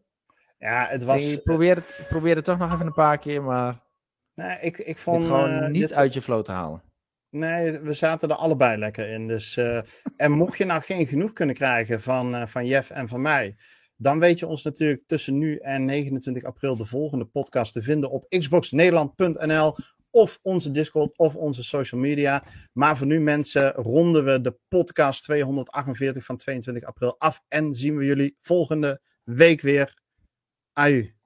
Ja, het was... Ik probeer het, probeer het toch nog even een paar keer, maar... Nee, ik, ik vond... gewoon uh, niet dit... uit je flow te halen. Nee, we zaten er allebei lekker in. Dus, uh, en mocht je nou geen genoeg kunnen krijgen van, uh, van Jeff en van mij, dan weet je ons natuurlijk tussen nu en 29 april de volgende podcast te vinden op xboxnederland.nl of onze Discord of onze social media. Maar voor nu mensen ronden we de podcast 248 van 22 april af en zien we jullie volgende week weer. Aju.